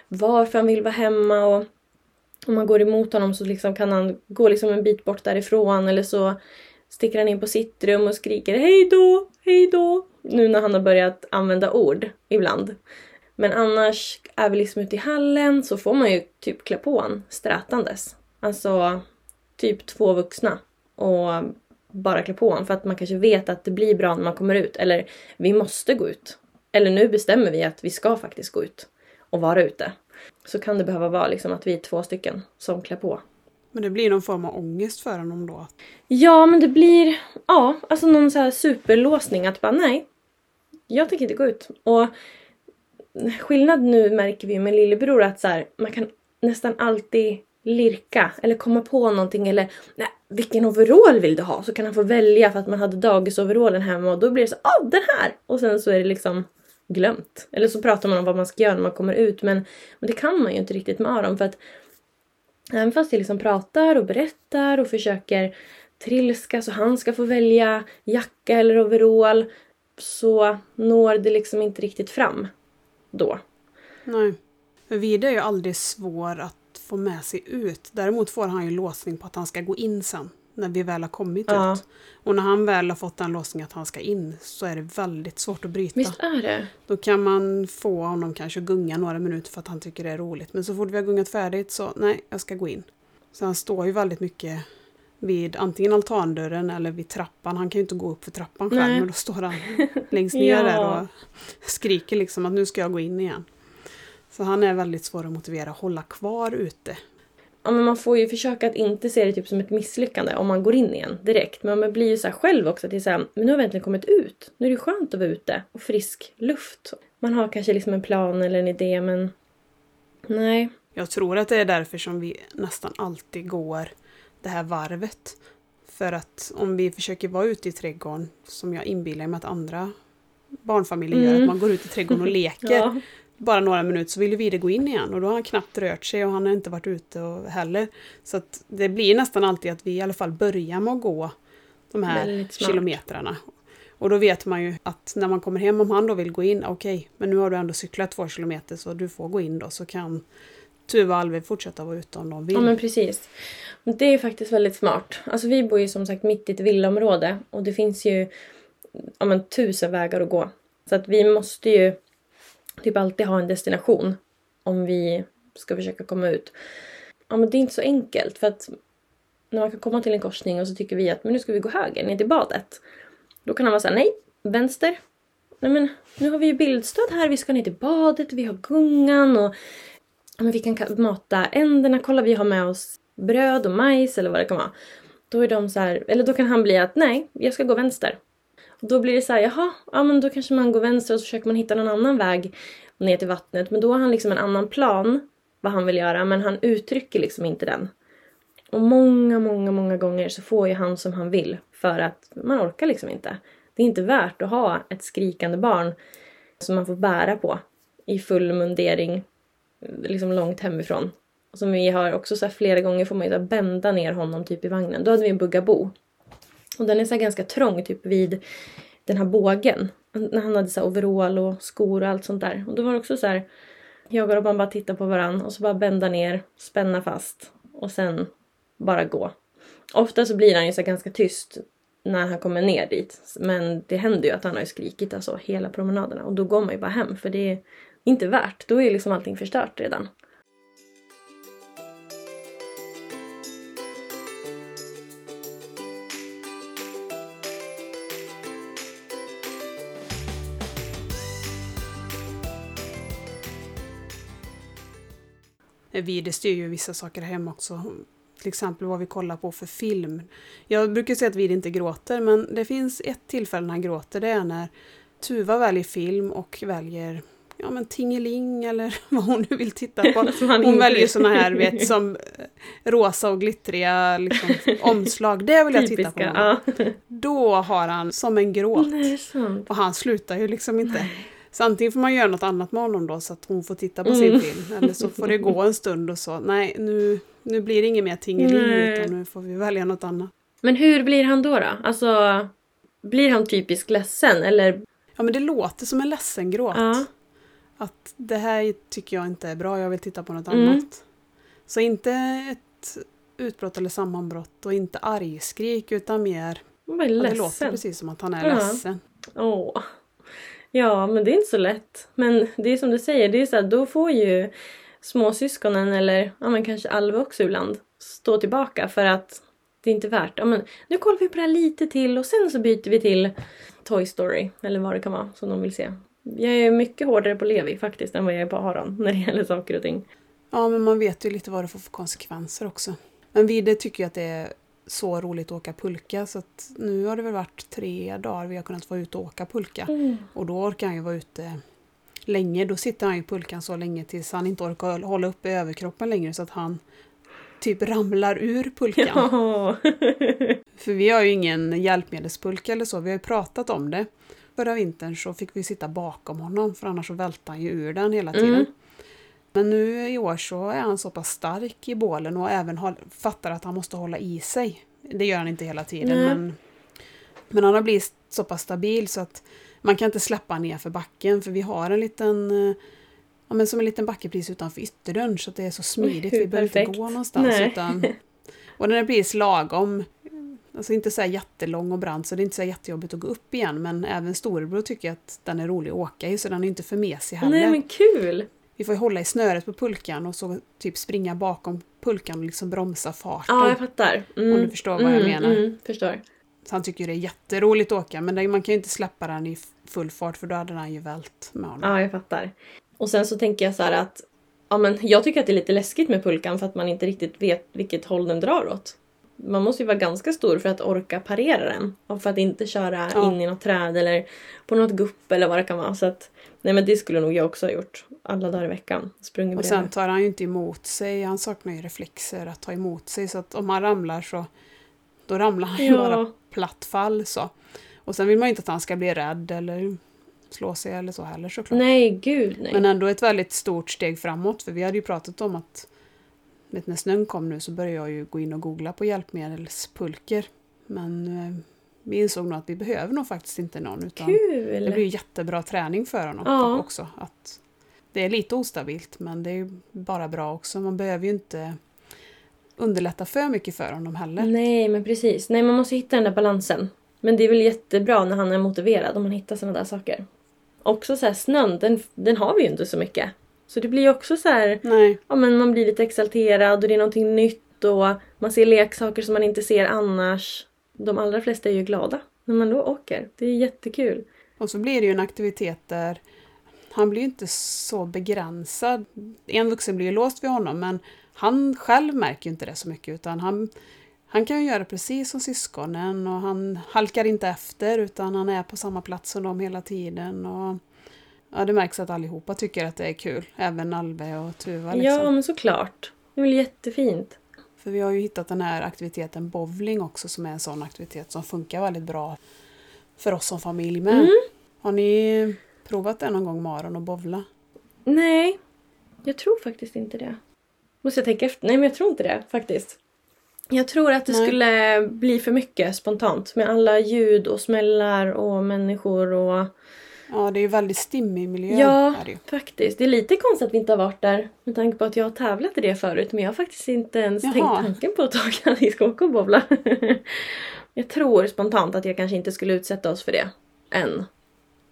varför han vill vara hemma. Och om man går emot honom så liksom kan han gå liksom en bit bort därifrån. Eller så sticker han in på sitt rum och skriker hej då, hej då. Nu när han har börjat använda ord ibland. Men annars är vi liksom ute i hallen så får man ju typ klä på honom strätandes. Alltså typ två vuxna och bara klä på honom för att man kanske vet att det blir bra när man kommer ut eller vi måste gå ut. Eller nu bestämmer vi att vi ska faktiskt gå ut och vara ute. Så kan det behöva vara liksom att vi är två stycken som klär på. Men det blir någon form av ångest för honom då. Ja, men det blir ja, alltså någon så här superlåsning att bara nej, jag tänker inte gå ut. Och skillnad nu märker vi med lillebror att så här, man kan nästan alltid lirka eller komma på någonting eller nej, vilken overall vill du ha? Så kan han få välja för att man hade dagisoverallen hemma och då blir det så ah den här! Och sen så är det liksom glömt. Eller så pratar man om vad man ska göra när man kommer ut men, men det kan man ju inte riktigt med Aron för att Även fast jag liksom pratar och berättar och försöker trilska så han ska få välja jacka eller overall så når det liksom inte riktigt fram då. Nej. För Vide är ju aldrig svår att få med sig ut. Däremot får han ju låsning på att han ska gå in sen. När vi väl har kommit Ja. ut. Och när han väl har fått den låsningen att han ska in så är det väldigt svårt att bryta. Visst är det? Då kan man få honom kanske att gunga några minuter för att han tycker det är roligt. Men så fort vi har gungat färdigt så nej, jag ska gå in. Så han står ju väldigt mycket vid antingen altandörren eller vid trappan. Han kan ju inte gå upp för trappan själv Nej. men då står han längst ner Ja. där och skriker liksom att nu ska jag gå in igen. Så han är väldigt svår att motivera att hålla kvar ute. Ja, men man får ju försöka att inte se det typ som ett misslyckande om man går in igen direkt. Men man blir ju så här själv också att det är så här, men nu har vi äntligen kommit ut. Nu är det skönt att vara ute och frisk luft. Man har kanske liksom en plan eller en idé men nej. Jag tror att det är därför som vi nästan alltid går det här varvet. För att om vi försöker vara ute i trädgården, som jag inbillar mig att andra barnfamiljer gör, Mm. att man går ut i trädgården och leker Ja. Bara några minuter så vill ju Vide gå in igen och då har han knappt rört sig och han har inte varit ute och heller. Så att det blir nästan alltid att vi i alla fall börjar med att gå de här kilometrarna. Och då vet man ju att när man kommer hem, om han då vill gå in, okej, men nu har du ändå cyklat två kilometer så du får gå in då så kan Tuva och Alve fortsätta vara ute om de vill. Ja men precis. Det är faktiskt väldigt smart. Alltså vi bor ju som sagt mitt i ett villaområde och det finns ju ja, men, tusen vägar att gå. Så att vi måste ju typ alltid ha en destination om vi ska försöka komma ut. Ja men det är inte så enkelt för att när man kan komma till en korsning och så tycker vi att men nu ska vi gå höger ner till badet. Då kan han vara såhär nej, vänster. Nej men nu har vi ju bildstöd här, vi ska ner till badet, vi har gungan och Ja, men vi kan mata änderna, kolla vi har med oss bröd och majs eller vad det kan vara. Då är de så här, eller då kan han bli att nej, jag ska gå vänster. Då blir det så här, jaha, ja men då kanske man går vänster och så försöker man hitta någon annan väg ner till vattnet. Men då har han liksom en annan plan vad han vill göra men han uttrycker liksom inte den. Och många, många, många gånger så får ju han som han vill för att man orkar liksom inte. Det är inte värt att ha ett skrikande barn som man får bära på i full mundering liksom långt hemifrån. Som vi har också så här, flera gånger får man ju bända ner honom typ i vagnen. Då hade vi en bugaboo. Och den är så här ganska trång typ vid den här bågen. När han hade så här overall och skor och allt sånt där. Och då var det också så här. Jag och Robban bara tittar på varann och så bara bända ner, spänna fast och sen bara gå. Ofta så blir han ju så ganska tyst när han kommer ner dit. Men det händer ju att han har skrikit alltså hela promenaderna och då går man ju bara hem för det är inte värt. Då är ju liksom allting förstört redan. Vi styr ju vissa saker hem också. Till exempel vad vi kollar på för film. Jag brukar säga att Vid inte gråter, men det finns ett tillfälle när han gråter. Det är när Tuva väljer film och väljer ja, men Tingeling eller vad hon nu vill titta på. Hon väljer såna här vet, som eh, rosa och glittriga liksom, omslag. Det vill jag titta på. Då har han som en gråt. Nej, och han slutar ju liksom inte. Nej. Så antingen får man göra något annat med honom då så att hon får titta på sin mm. film. Eller så får det gå en stund och så, nej nu, nu blir det inget mer tingeling utan nu får vi välja något annat. Men hur blir han då då? Alltså, blir han typiskt ledsen eller? Ja men det låter som en ledsen gråt. Ja. Att det här tycker jag inte är bra, jag vill titta på något mm. annat. Så inte ett utbrott eller sammanbrott och inte argskrik utan mer... Det låter precis som att han är ja. ledsen. Åh. Ja, men det är inte så lätt. Men det är som du säger, det är så här, då får ju småsyskonen eller ja, men kanske Alva också ibland stå tillbaka för att det är inte värt. Ja, men nu kollar vi på det här lite till och sen så byter vi till Toy Story eller vad det kan vara som de vill se. Jag är mycket hårdare på Levi faktiskt än vad jag är på Aron när det gäller saker och ting. Ja, men man vet ju lite vad det får för konsekvenser också. Men Vide tycker ju att det är så roligt att åka pulka så nu har det väl varit tre dagar vi har kunnat vara ute och åka pulka. Mm. Och då orkar han ju vara ute länge. Då sitter han i pulkan så länge tills han inte orkar hålla uppe överkroppen längre så att han typ ramlar ur pulkan. Ja. För vi har ju ingen hjälpmedelspulka eller så, vi har ju pratat om det. Förra vintern så fick vi sitta bakom honom för annars så välte han ju ur den hela tiden. Mm. Men nu i år så är han så pass stark i bålen och även har, fattar att han måste hålla i sig. Det gör han inte hela tiden men, men han har blivit så pass stabil så att man kan inte släppa ner för backen för vi har en liten ja, men som en liten backe precis utanför ytterdörren så att det är så smidigt. vi behöver inte gå någonstans. Utan, och den är precis lagom. Alltså inte så jättelång och brant så det är inte så jättejobbigt att gå upp igen men även storebror tycker att den är rolig att åka i så den är inte för mesig heller. Nej men kul! Vi får hålla i snöret på pulkan och så typ springa bakom pulkan och liksom bromsa farten. Ja, jag fattar. Mm. Om du förstår vad jag mm, menar. Mm, förstår. Så han tycker det är jätteroligt att åka men man kan ju inte släppa den i full fart för då hade han ju vält med honom. Ja, jag fattar. Och sen så tänker jag så här att ja, men jag tycker att det är lite läskigt med pulkan för att man inte riktigt vet vilket håll den drar åt. Man måste ju vara ganska stor för att orka parera den och för att inte köra ja. in i något träd eller på något gupp eller vad det kan vara. Så att Nej men det skulle nog jag också ha gjort. Alla dagar i veckan. Sprungit och sen tar han ju inte emot sig. Han saknar ju reflexer att ta emot sig. Så att om han ramlar så då ramlar han ju ja. bara platt fall så. Och sen vill man ju inte att han ska bli rädd eller slå sig eller så heller såklart. Nej, gud nej. Men ändå ett väldigt stort steg framåt. För vi hade ju pratat om att vet, när snön kom nu så började jag ju gå in och googla på hjälpmedelspulker. Men eh, vi insåg nog att vi behöver nog faktiskt inte någon. Utan Kul! Det blir jättebra träning för honom ja. också. Att det är lite ostabilt men det är bara bra också. Man behöver ju inte underlätta för mycket för honom heller. Nej men precis. Nej man måste hitta den där balansen. Men det är väl jättebra när han är motiverad om man hittar sådana där saker. Också så här, snön, den, den har vi ju inte så mycket. Så det blir ju också så här, Nej. Ja, men man blir lite exalterad och det är någonting nytt och man ser leksaker som man inte ser annars de allra flesta är ju glada när man då åker. Det är jättekul. Och så blir det ju en aktivitet där han blir ju inte så begränsad. En vuxen blir ju låst vid honom men han själv märker ju inte det så mycket utan han, han kan ju göra precis som syskonen och han halkar inte efter utan han är på samma plats som dem hela tiden. Och, ja, det märks att allihopa tycker att det är kul, även Alve och Tuva. Liksom. Ja, men såklart. Det är väl jättefint. För vi har ju hittat den här aktiviteten bowling också som är en sån aktivitet som funkar väldigt bra för oss som familj med. Mm. Har ni provat det någon gång med Aron och bovla? Nej, jag tror faktiskt inte det. Måste jag tänka efter? Nej, men jag tror inte det faktiskt. Jag tror att det Nej. skulle bli för mycket spontant med alla ljud och smällar och människor och... Ja, det är ju väldigt stimmig miljö. Ja, det ju. faktiskt. Det är lite konstigt att vi inte har varit där med tanke på att jag har tävlat i det förut men jag har faktiskt inte ens Jaha. tänkt tanken på att vi ska åka och bowla. jag tror spontant att jag kanske inte skulle utsätta oss för det än.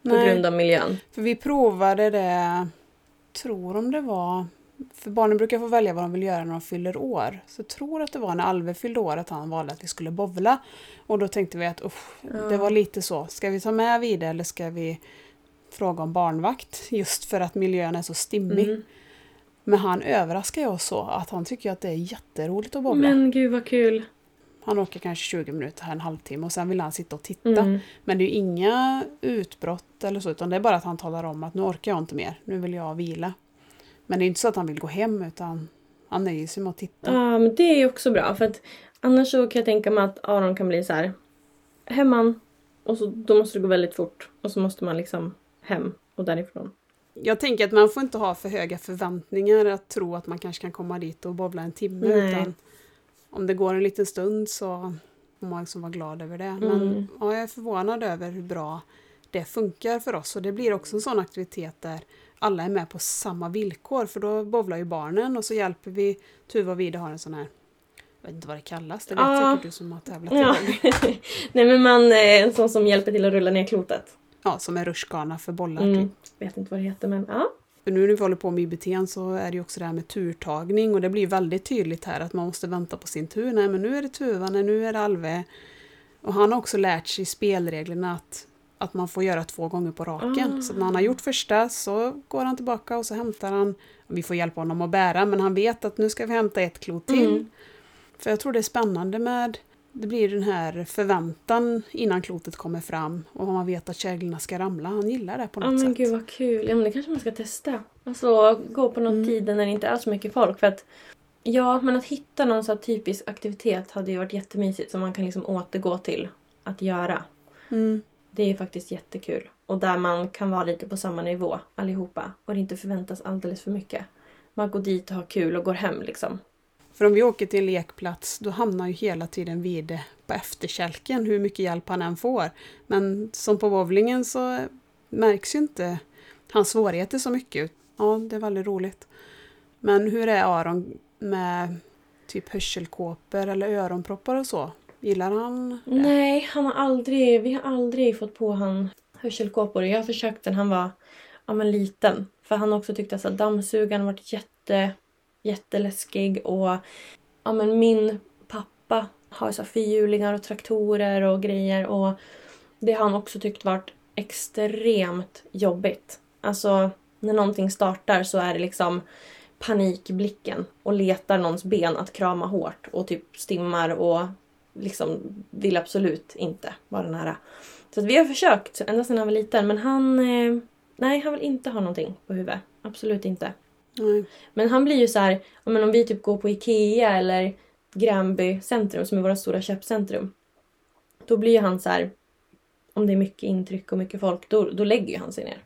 På Nej. grund av miljön. För vi provade det, tror om det var, för barnen brukar få välja vad de vill göra när de fyller år. Så jag tror att det var när Alve fyllde år att han valde att vi skulle bovla. Och då tänkte vi att usch, det var lite så, ska vi ta med vid eller ska vi fråga om barnvakt? Just för att miljön är så stimmig. Mm. Men han överraskar oss så att han tycker att det är jätteroligt att bowla. Men gud vad kul. Han åker kanske 20 minuter, här en halvtimme och sen vill han sitta och titta. Mm. Men det är ju inga utbrott eller så, utan det är bara att han talar om att nu orkar jag inte mer, nu vill jag vila. Men det är inte så att han vill gå hem, utan han nöjer sig med att titta. Ja, men det är ju också bra för att annars så kan jag tänka mig att Aron kan bli så här. Hemman. Och så, då måste det gå väldigt fort. Och så måste man liksom hem och därifrån. Jag tänker att man får inte ha för höga förväntningar att tro att man kanske kan komma dit och bowla en timme. Nej. Utan om det går en liten stund så får man liksom vara glad över det. Men Mm. ja, jag är förvånad över hur bra det funkar för oss. Och det blir också en sån aktivitet där alla är med på samma villkor. För då bowlar ju barnen och så hjälper vi Tuva och Vida har en sån här jag vet inte vad det kallas, det vet Ja. säkert du som har tävlat Ja. Nej men man är en sån som hjälper till att rulla ner klotet. Ja, som en rutschkana för bollar. Mm. Typ. Vet inte vad det heter men ja. För nu när vi håller på med IBT så är det ju också det här med turtagning och det blir väldigt tydligt här att man måste vänta på sin tur. Nej men nu är det Tuva, nej nu är det Alve. Och han har också lärt sig spelreglerna att, att man får göra två gånger på raken. Ah. Så när han har gjort första så går han tillbaka och så hämtar han, vi får hjälpa honom att bära men han vet att nu ska vi hämta ett klot till. Mm. För jag tror det är spännande med det blir den här förväntan innan klotet kommer fram och man vet att käglorna ska ramla. Han gillar det på Ja något men sätt. gud vad kul. Ja men det kanske man ska testa. Alltså gå på någon Mm. tid när det inte är så mycket folk. För att Ja men att hitta någon så typisk aktivitet hade ju varit jättemysigt som man kan liksom återgå till att göra. Mm. Det är faktiskt jättekul. Och där man kan vara lite på samma nivå allihopa. Och det inte förväntas alldeles för mycket. Man går dit och har kul och går hem liksom. För om vi åker till en lekplats då hamnar ju hela tiden Vide på efterkälken hur mycket hjälp han än får. Men som på bowlingen så märks ju inte hans svårigheter så mycket. Ja, det är väldigt roligt. Men hur är Aron med typ hörselkåpor eller öronproppar och så? Gillar han det? Nej, han har aldrig, vi har aldrig fått på han hörselkåpor. Jag försökte när han var ja, men liten. För han också tyckte att dammsugaren varit jätte, jätteläskig. Och ja, men min pappa har så fyrhjulingar och traktorer och grejer. Och det har han också tyckt varit extremt jobbigt. Alltså, när någonting startar så är det liksom panikblicken och letar någons ben att krama hårt och typ stimmar och liksom vill absolut inte vara nära. Så att vi har försökt ända sedan han var liten men han... Eh, nej, han vill inte ha någonting på huvudet. Absolut inte. Men han blir ju så här, men om vi typ går på Ikea eller Gränby centrum som är våra stora köpcentrum. Då blir ju han så här, om det är mycket intryck och mycket folk, då, då lägger ju han sig ner.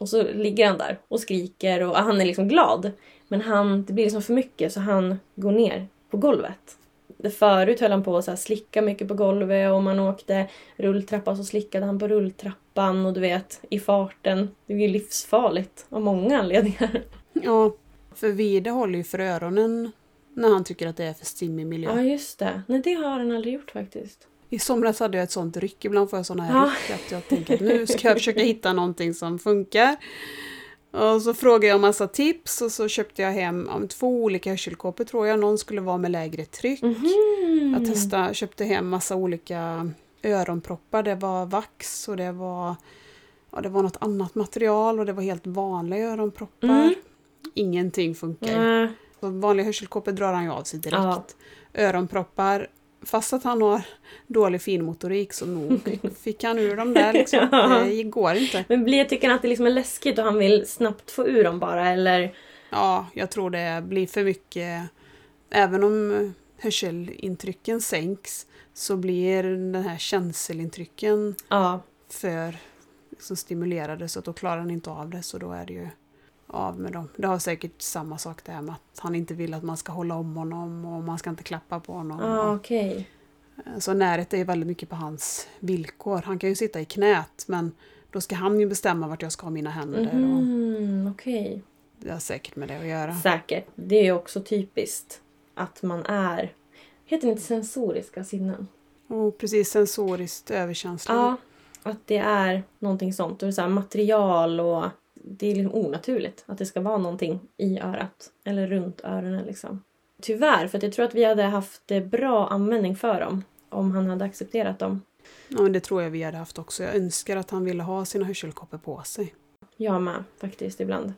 Och så ligger han där och skriker och han är liksom glad. Men han, det blir liksom för mycket så han går ner på golvet. Det förut höll han på att slicka mycket på golvet och om man åkte rulltrappa så slickade han på rulltrappan och du vet, i farten. Det är ju livsfarligt av många anledningar. Ja, för Vide håller ju för öronen när han tycker att det är för stimmig miljö. Ja, just det. Nej, det har han aldrig gjort faktiskt. I somras hade jag ett sånt ryck, ibland får jag såna här Ja. ryck att jag tänker att nu ska jag försöka hitta någonting som funkar. Och så frågade jag massa tips och så köpte jag hem ja, två olika hörselkåpor tror jag, någon skulle vara med lägre tryck. Mhm. Jag testade, köpte hem massa olika öronproppar, det var vax och det var, ja, det var något annat material och det var helt vanliga öronproppar. Mm. Ingenting funkar. Så vanliga hörselkåpor drar han ju av sig direkt. Ja. Öronproppar, fast att han har dålig finmotorik så nog fick han ur dem där liksom. Det går inte. Men blir, tycker han att det liksom är läskigt och han vill snabbt få ur dem bara eller? Ja, jag tror det blir för mycket. Även om hörselintrycken sänks så blir den här känselintrycken Ja, för liksom, stimulerade så att då klarar han inte av det så då är det ju av med dem. Det har säkert samma sak där med att han inte vill att man ska hålla om honom och man ska inte klappa på honom. ah, okej. Så närhet är väldigt mycket på hans villkor. Han kan ju sitta i knät men då ska han ju bestämma vart jag ska ha mina händer. Och Mhm, okej. det har säkert med det att göra. Säkert. Det är ju också typiskt att man är... Heter det inte sensoriska sinnen? Och precis sensoriskt överkänslig. Ja, att det är någonting sånt. Och så material och det är liksom onaturligt att det ska vara någonting i örat. Eller runt öronen liksom. Tyvärr, för jag tror att vi hade haft eh, bra användning för dem. Om han hade accepterat dem. Ja, men det tror jag vi hade haft också. Jag önskar att han ville ha sina hörselkoppor på sig. Jag med faktiskt ibland.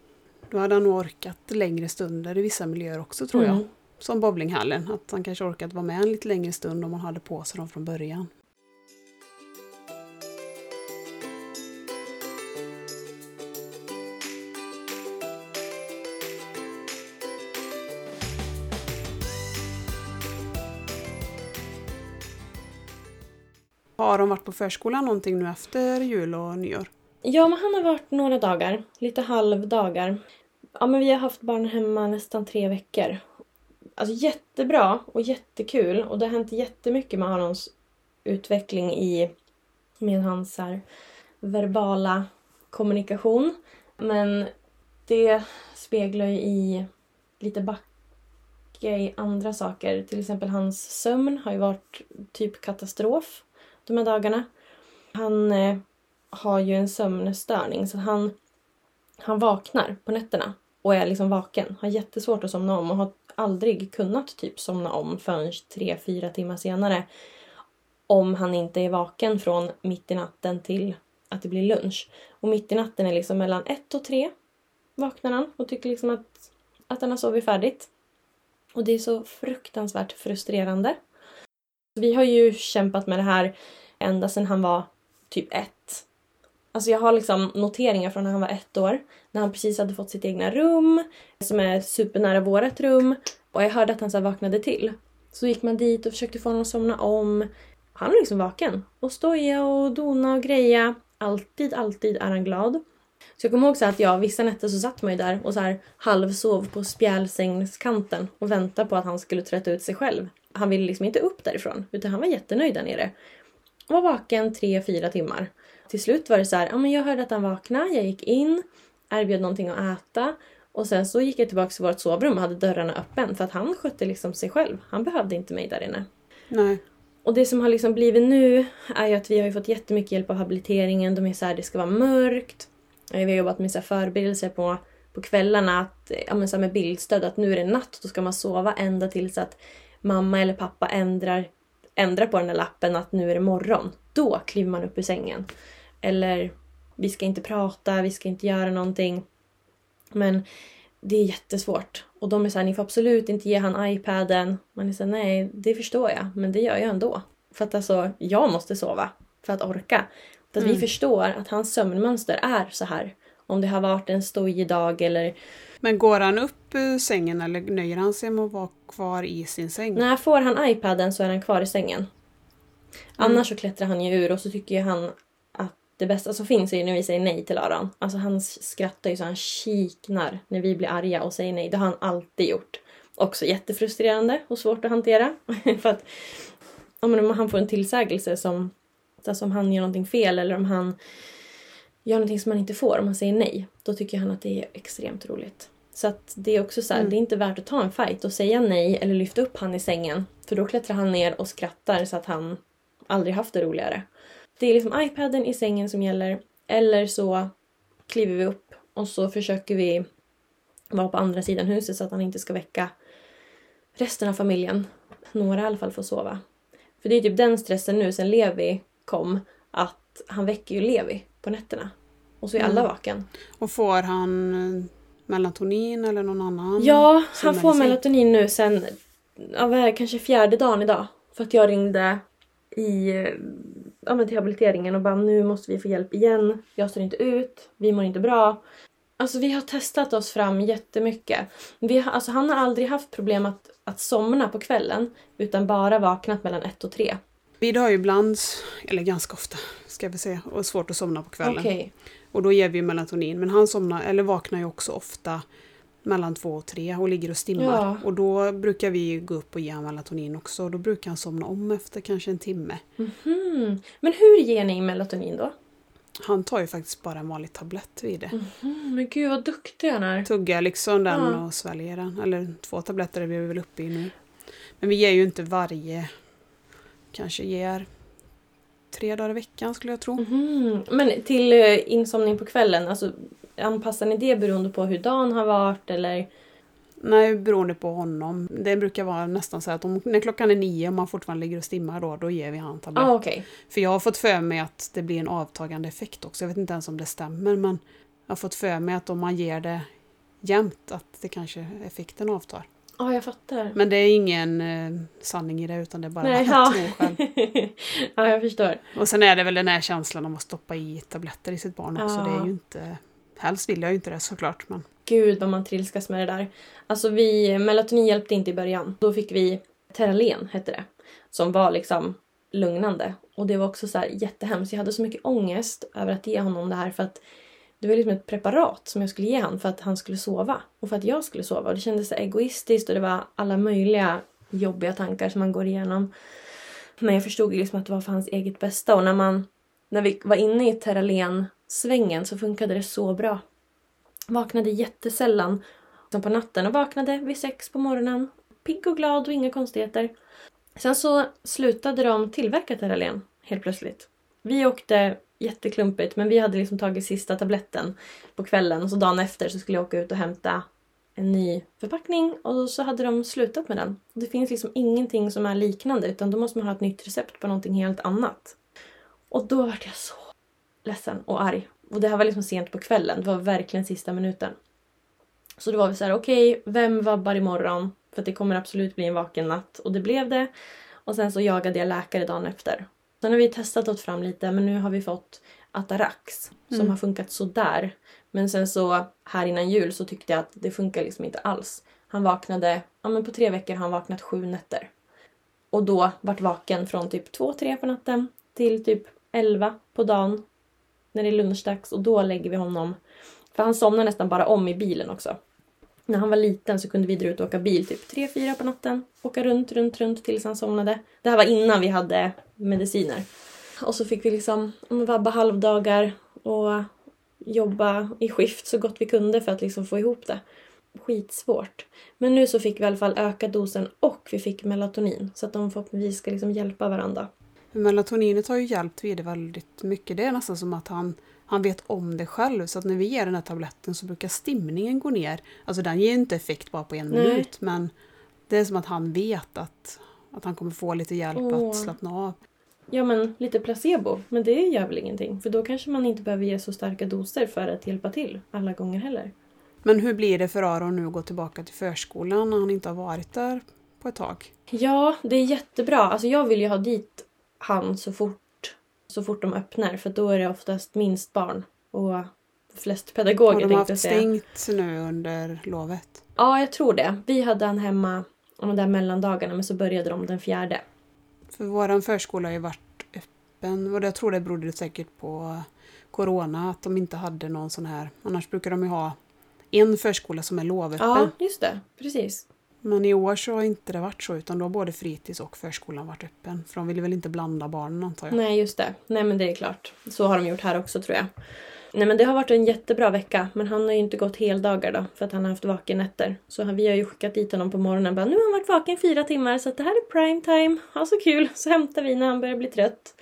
Då hade han nog orkat längre stunder i vissa miljöer också tror jag. Mm. Som bowlinghallen, att han kanske orkat vara med en lite längre stund om man hade på sig dem från början. Har de varit på förskolan någonting nu efter jul och nyår? Ja, men han har varit några dagar. Lite halvdagar. Ja, men vi har haft barn hemma nästan tre veckor. Alltså jättebra och jättekul. Och det har hänt jättemycket med Arons utveckling i med hans här, verbala kommunikation. Men det speglar ju i lite backe i andra saker. Till exempel hans sömn har ju varit typ katastrof de här dagarna. Han eh, har ju en sömnstörning så han, han vaknar på nätterna och är liksom vaken. Har jättesvårt att somna om och har aldrig kunnat typ somna om förrän tre, fyra timmar senare. Om han inte är vaken från mitt i natten till att det blir lunch. Och mitt i natten är liksom mellan ett och tre vaknar han och tycker liksom att, att han har sovit färdigt. Och det är så fruktansvärt frustrerande. Vi har ju kämpat med det här ända sedan han var typ ett. Alltså jag har liksom noteringar från när han var ett år. När han precis hade fått sitt egna rum. Som är supernära vårt rum. Och jag hörde att han så vaknade till. Så gick man dit och försökte få honom att somna om. Han var liksom vaken. Och stoja och dona och greja. Alltid, alltid är han glad. Så jag kommer ihåg så att jag vissa nätter så satt man ju där och så här halvsov på spjälsängskanten och väntade på att han skulle trötta ut sig själv. Han ville liksom inte upp därifrån utan han var jättenöjd där nere. Och var vaken tre, fyra timmar. Till slut var det så här, ja men jag hörde att han vaknade, jag gick in, erbjöd någonting att äta och sen så gick jag tillbaka till vårt sovrum och hade dörrarna öppen för att han skötte liksom sig själv. Han behövde inte mig där inne. Nej. Och det som har liksom blivit nu är ju att vi har fått jättemycket hjälp av habiliteringen. De är så här, det ska vara mörkt. Vi har jobbat med så förberedelser på, på kvällarna att, ja, men så med bildstöd. Att nu är det natt, då ska man sova ända tills att mamma eller pappa ändrar, ändrar på den här lappen att nu är det morgon. Då kliver man upp ur sängen. Eller vi ska inte prata, vi ska inte göra någonting. Men det är jättesvårt. Och de är så här, ni får absolut inte ge han iPaden. Man är så här, nej, det förstår jag, men det gör jag ändå. För att alltså, jag måste sova för att orka. För att vi förstår att hans sömnmönster är så här. Om det har varit en stojig dag eller Men går han upp ur sängen eller nöjer han sig med att vara kvar i sin säng? när får han iPaden så är han kvar i sängen. Annars så klättrar han ju ur och så tycker ju han att det bästa som finns är ju när vi säger nej till Aron. Alltså han skrattar ju så han kiknar när vi blir arga och säger nej. Det har han alltid gjort. Också jättefrustrerande och svårt att hantera. För att om han får en tillsägelse som, alltså om han gör någonting fel eller om han gör någonting som han inte får, om han säger nej, då tycker han att det är extremt roligt. Så att det är också så här, Mm. det är inte värt att ta en fight och säga nej eller lyfta upp han i sängen. För då klättrar han ner och skrattar så att han aldrig haft det roligare. Det är liksom iPaden i sängen som gäller. Eller så kliver vi upp och så försöker vi vara på andra sidan huset så att han inte ska väcka resten av familjen. Några i alla fall får sova. För det är typ den stressen nu sen Levi kom att han väcker ju Levi på nätterna. Och så är alla Mm. vaken. Och får han eh, melatonin eller någon annan? Ja, han får melatonin nu sen, ja, vad är det, kanske fjärde dagen idag. För att jag ringde i, eh, ja, men till habiliteringen och bara nu måste vi få hjälp igen. Jag står inte ut, vi mår inte bra. Alltså vi har testat oss fram jättemycket. Vi har, alltså, han har aldrig haft problem att, att somna på kvällen utan bara vaknat mellan ett och tre. Vid har ju ibland, eller ganska ofta ska vi säga, och svårt att somna på kvällen. Okej. Och då ger vi melatonin. Men han somnar, eller vaknar ju också ofta mellan två och tre och ligger och stimmar. Ja. Och då brukar vi gå upp och ge honom melatonin också. Och då brukar han somna om efter kanske en timme. Mhm. Men hur ger ni melatonin då? Han tar ju faktiskt bara en vanlig tablett vid det. Mm, men gud vad duktig han är. Tuggar liksom den Ja. och sväljer den. Eller två tabletter är vi väl uppe i nu. Men vi ger ju inte varje. Kanske ger tre dagar i veckan skulle jag tro. Mhm. Men till eh, insomning på kvällen, alltså anpassar ni det beroende på hur dagen har varit eller? Nej, beroende på honom. Det brukar vara nästan så att om, när klockan är nio och man fortfarande ligger och stimmar då, då ger vi han tablett. Ah, okej. För jag har fått för mig att det blir en avtagande effekt också. Jag vet inte ens om det stämmer men jag har fått för mig att om man ger det jämt att det kanske effekten avtar. Ja, jag fattar. Men det är ingen eh, sanning i det utan det är bara Nej, ja. ja, jag förstår. Och sen är det väl den här känslan om att stoppa i tabletter i sitt barn också. Ja. Det är ju inte... Helst vill jag ju inte det såklart men... Gud vad man trilskas med det där. Alltså vi, melatonin hjälpte inte i början. Då fick vi Terralen, hette det. Som var liksom lugnande. Och det var också så här jättehemskt. Jag hade så mycket ångest över att ge honom det här för att det var liksom ett preparat som jag skulle ge honom för att han skulle sova. Och för att jag skulle sova. Och det kändes så egoistiskt och det var alla möjliga jobbiga tankar som man går igenom. Men jag förstod ju liksom att det var för hans eget bästa. Och när man, när vi var inne i Terralen-svängen så funkade det så bra. Vaknade jättesällan som på natten och vaknade vid sex på morgonen. Pigg och glad och inga konstigheter. Sen så slutade de tillverka Terralen helt plötsligt. Vi åkte jätteklumpigt men vi hade liksom tagit sista tabletten på kvällen och så dagen efter så skulle jag åka ut och hämta en ny förpackning och så hade de slutat med den. Det finns liksom ingenting som är liknande utan då måste man ha ett nytt recept på någonting helt annat. Och då vart jag så ledsen och arg. Och det här var liksom sent på kvällen. Det var verkligen sista minuten. Så då var vi så här, okej, vem vabbar imorgon? För att det kommer absolut bli en vaken natt. Och det blev det. Och sen så jagade jag läkare dagen efter. Sen har vi testat oss fram lite, men nu har vi fått Atarax som Mm. har funkat sådär. Men sen så här innan jul så tyckte jag att det funkar liksom inte alls. Han vaknade, ja men på tre veckor har han vaknat sju nätter. Och då vart vaken från typ två, tre på natten till typ elva på dagen när det är lunchdags och då lägger vi honom. För han somnar nästan bara om i bilen också. När han var liten så kunde vi dra ut och åka bil typ 3-4 på natten. Åka runt, runt, runt tills han somnade. Det här var innan vi hade mediciner. Och så fick vi liksom vabba halvdagar och jobba i skift så gott vi kunde för att liksom få ihop det. Skitsvårt. Men nu så fick vi i alla fall öka dosen och vi fick melatonin. Så att de förhoppningsvis ska liksom hjälpa varandra. Melatoninet har ju hjälpt Vide väldigt mycket. Det är nästan som att han, han vet om det själv. Så att när vi ger den här tabletten så brukar stimningen gå ner. Alltså den ger inte effekt bara på en Nej. minut. Men det är som att han vet att, att han kommer få lite hjälp Åh. att slappna av. Ja men lite placebo, men det gör väl ingenting. För då kanske man inte behöver ge så starka doser för att hjälpa till alla gånger heller. Men hur blir det för Aron nu att gå tillbaka till förskolan när han inte har varit där på ett tag? Ja, det är jättebra. Alltså jag vill ju ha dit han så fort, så fort de öppnar för då är det oftast minst barn och flest pedagoger Har de haft stängt nu under lovet? Ja, jag tror det. Vi hade han hemma de där mellandagarna men så började de den fjärde. För vår förskola har ju varit öppen och jag tror det berodde säkert på Corona att de inte hade någon sån här. Annars brukar de ju ha en förskola som är lovöppen. Ja, just det. Precis. Men i år så har inte det varit så utan då har både fritids och förskolan varit öppen. För de ville väl inte blanda barnen antar jag. Nej, just det. Nej, men det är klart. Så har de gjort här också tror jag. Nej, men det har varit en jättebra vecka. Men han har ju inte gått heldagar då. För att han har haft vakennätter. Så vi har ju skickat dit honom på morgonen. Bara, nu har han varit vaken fyra timmar så det här är prime time. Ja, så kul. Så hämtar vi när han börjar bli trött.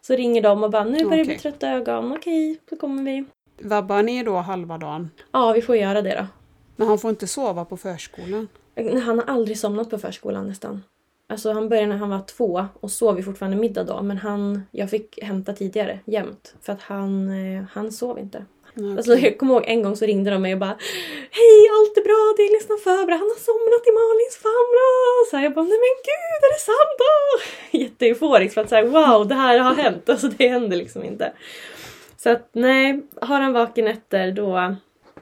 Så ringer de och bara, nu börjar det bli trötta ögon. Okej, så kommer vi. Vabbar ni då halva dagen? Ja, vi får göra det då. Men han får inte sova på förskolan. Han har aldrig somnat på förskolan nästan. Alltså han började när han var två och sov ju fortfarande middag då. Men han, jag fick hämta tidigare, jämt. För att han, eh, han sov inte. Nej, Alltså, jag kommer ihåg en gång så ringde de mig och bara Hej, allt är bra, det är nästan förberett, han har somnat i Malins famn. Så här, jag bara, nej men gud, är det sant då? Jätteeuforisk för att säga wow, det här har hänt. Alltså det händer liksom inte. Så att nej, har han vakennätter då,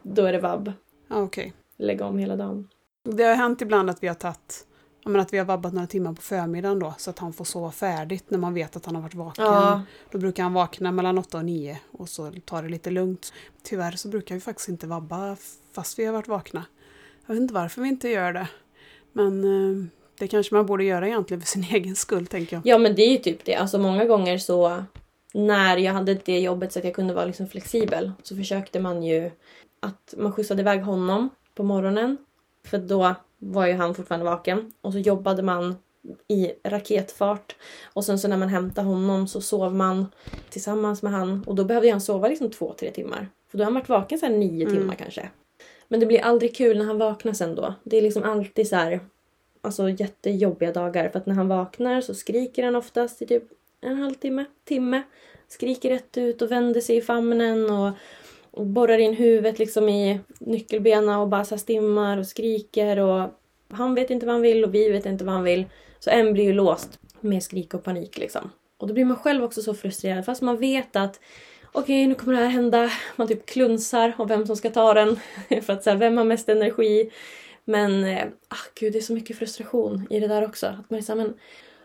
då är det vabb. Ja, okej. Lägga om hela dagen. Det har hänt ibland att vi har tagit men att vi har vabbat några timmar på förmiddagen då så att han får sova färdigt när man vet att han har varit vaken. Ja, Då brukar han vakna mellan 8 och 9 och så tar det lite lugnt. Tyvärr så brukar vi faktiskt inte vabba fast vi har varit vakna. Jag vet inte varför vi inte gör det. Men eh, det kanske man borde göra egentligen för sin egen skull tänker jag. ja men det är ju typ det. Alltså många gånger så när jag hade det jobbet så att jag kunde vara liksom flexibel så försökte man ju att man skjutsade iväg honom på morgonen. För då var ju han fortfarande vaken. Och så jobbade man i raketfart. Och sen så när man hämtade honom så sov man tillsammans med han. Och då behövde han sova liksom två, tre timmar. För då har han varit vaken så här nio Mm. timmar kanske. Men det blir aldrig kul när han vaknar sen då. Det är liksom alltid så här alltså jättejobbiga dagar. För att när han vaknar så skriker han oftast i typ en halvtimme, timme. Skriker rätt ut och vänder sig i famnen och, och borrar in huvudet liksom i nyckelbena och bara så stimmar och skriker och han vet inte vad han vill och vi vet inte vad han vill. Så en blir ju låst med skrik och panik liksom. Och då blir man själv också så frustrerad fast man vet att okej nu kommer det här hända. Man typ klunsar om vem som ska ta den. För att säga vem har mest energi? Men eh, ah, gud det är så mycket frustration i det där också. Att man är så här, men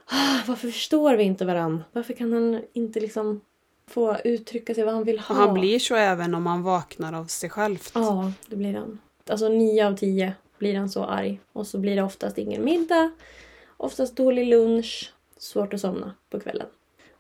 ah, varför förstår vi inte varann? Varför kan han inte liksom få uttrycka sig vad han vill ha? Och han blir så även om han vaknar av sig själv. Ja, det blir han. Alltså nio av tio blir han så arg. Och så blir det oftast ingen middag. Oftast dålig lunch. Svårt att somna på kvällen.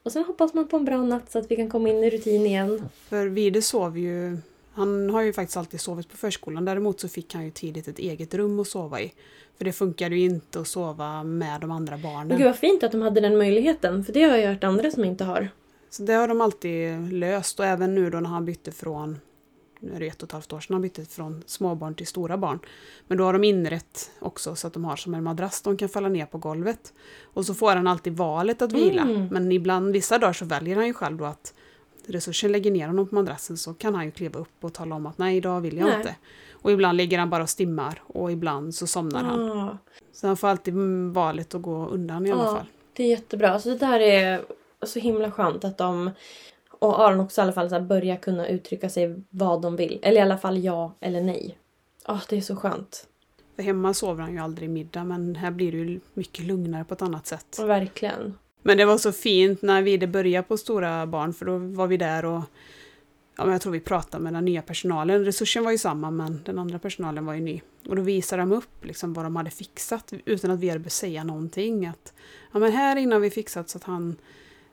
Och sen hoppas man på en bra natt så att vi kan komma in i rutin igen. För Vide sov ju... Han har ju faktiskt alltid sovit på förskolan. Däremot så fick han ju tidigt ett eget rum att sova i. För det funkade ju inte att sova med de andra barnen. gud vad fint att de hade den möjligheten. För det har jag hört andra som inte har. Så det har de alltid löst och även nu då när han bytte från nu är det ett och ett halvt år sedan han bytte från småbarn till stora barn. Men då har de inrett också så att de har som en madrass de kan falla ner på golvet. Och så får han alltid valet att vila. Mm. Men ibland, vissa dagar så väljer han ju själv då att resursen lägger ner honom på madrassen så kan han ju kliva upp och tala om att nej idag vill jag Nej. inte. Och ibland ligger han bara och stimmar och ibland så somnar han. Ah, Så han får alltid mm, valet att gå undan i alla fall. det är jättebra. Alltså det där är så himla skönt att de och Aron också i alla fall så här börjar kunna uttrycka sig vad de vill. Eller i alla fall ja eller nej. Ah, det är så skönt. För hemma sover han ju aldrig middag men här blir det ju mycket lugnare på ett annat sätt. Verkligen. Men det var så fint när vi började på Stora barn för då var vi där och ja, men jag tror vi pratade med den nya personalen. Resursen var ju samma men den andra personalen var ju ny. Och då visade de upp liksom vad de hade fixat utan att vi hade behövt säga någonting. Att, ja, men här innan vi fixat så att han,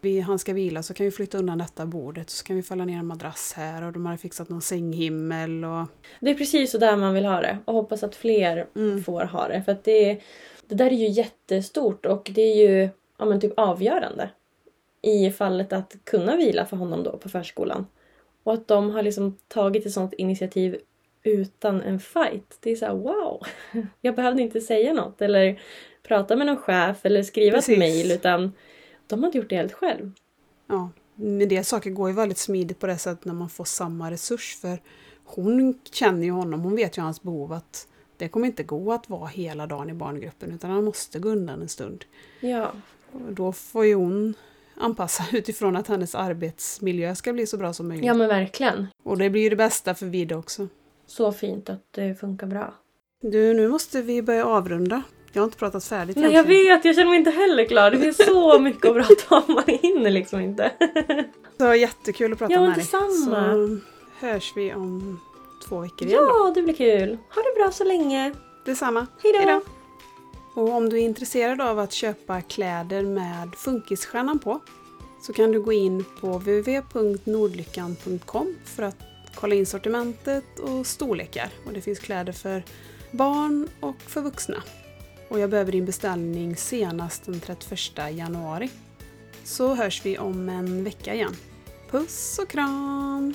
vi, han ska vila så kan vi flytta undan detta bordet så kan vi falla ner en madrass här och de hade fixat någon sänghimmel och Det är precis så där man vill ha det och hoppas att fler Mm. får ha det. För att det, det där är ju jättestort och det är ju ja, men typ avgörande i fallet att kunna vila för honom då på förskolan. Och att de har liksom tagit ett sånt initiativ utan en fight. Det är så här, wow! Jag behövde inte säga något eller prata med någon chef eller skriva Precis. ett mejl utan de hade gjort det helt själv. Ja, men det saker går ju väldigt smidigt på det sättet när man får samma resurs. För hon känner ju honom, hon vet ju hans behov att det kommer inte gå att vara hela dagen i barngruppen utan han måste gå undan en stund. Ja, Och då får ju hon anpassa utifrån att hennes arbetsmiljö ska bli så bra som möjligt. ja men verkligen. Och det blir ju det bästa för Vida också. Så fint att det funkar bra. Du, nu måste vi börja avrunda. Jag har inte pratat färdigt Nej jag vet, jag känner mig inte heller klar. Det finns så mycket att prata om, man hinner liksom inte. Det var jättekul att prata Ja, med dig. detsamma. Så hörs vi om två veckor igen då. Ja, det blir kul. Ha det bra så länge. Detsamma. Hejdå! Hejdå. Och om du är intresserad av att köpa kläder med Funkisstjärnan på så kan du gå in på www.nordlyckan.com för att kolla in sortimentet och storlekar. Och det finns kläder för barn och för vuxna. Och jag behöver din beställning senast den 31 januari. Så hörs vi om en vecka igen. Puss och kram!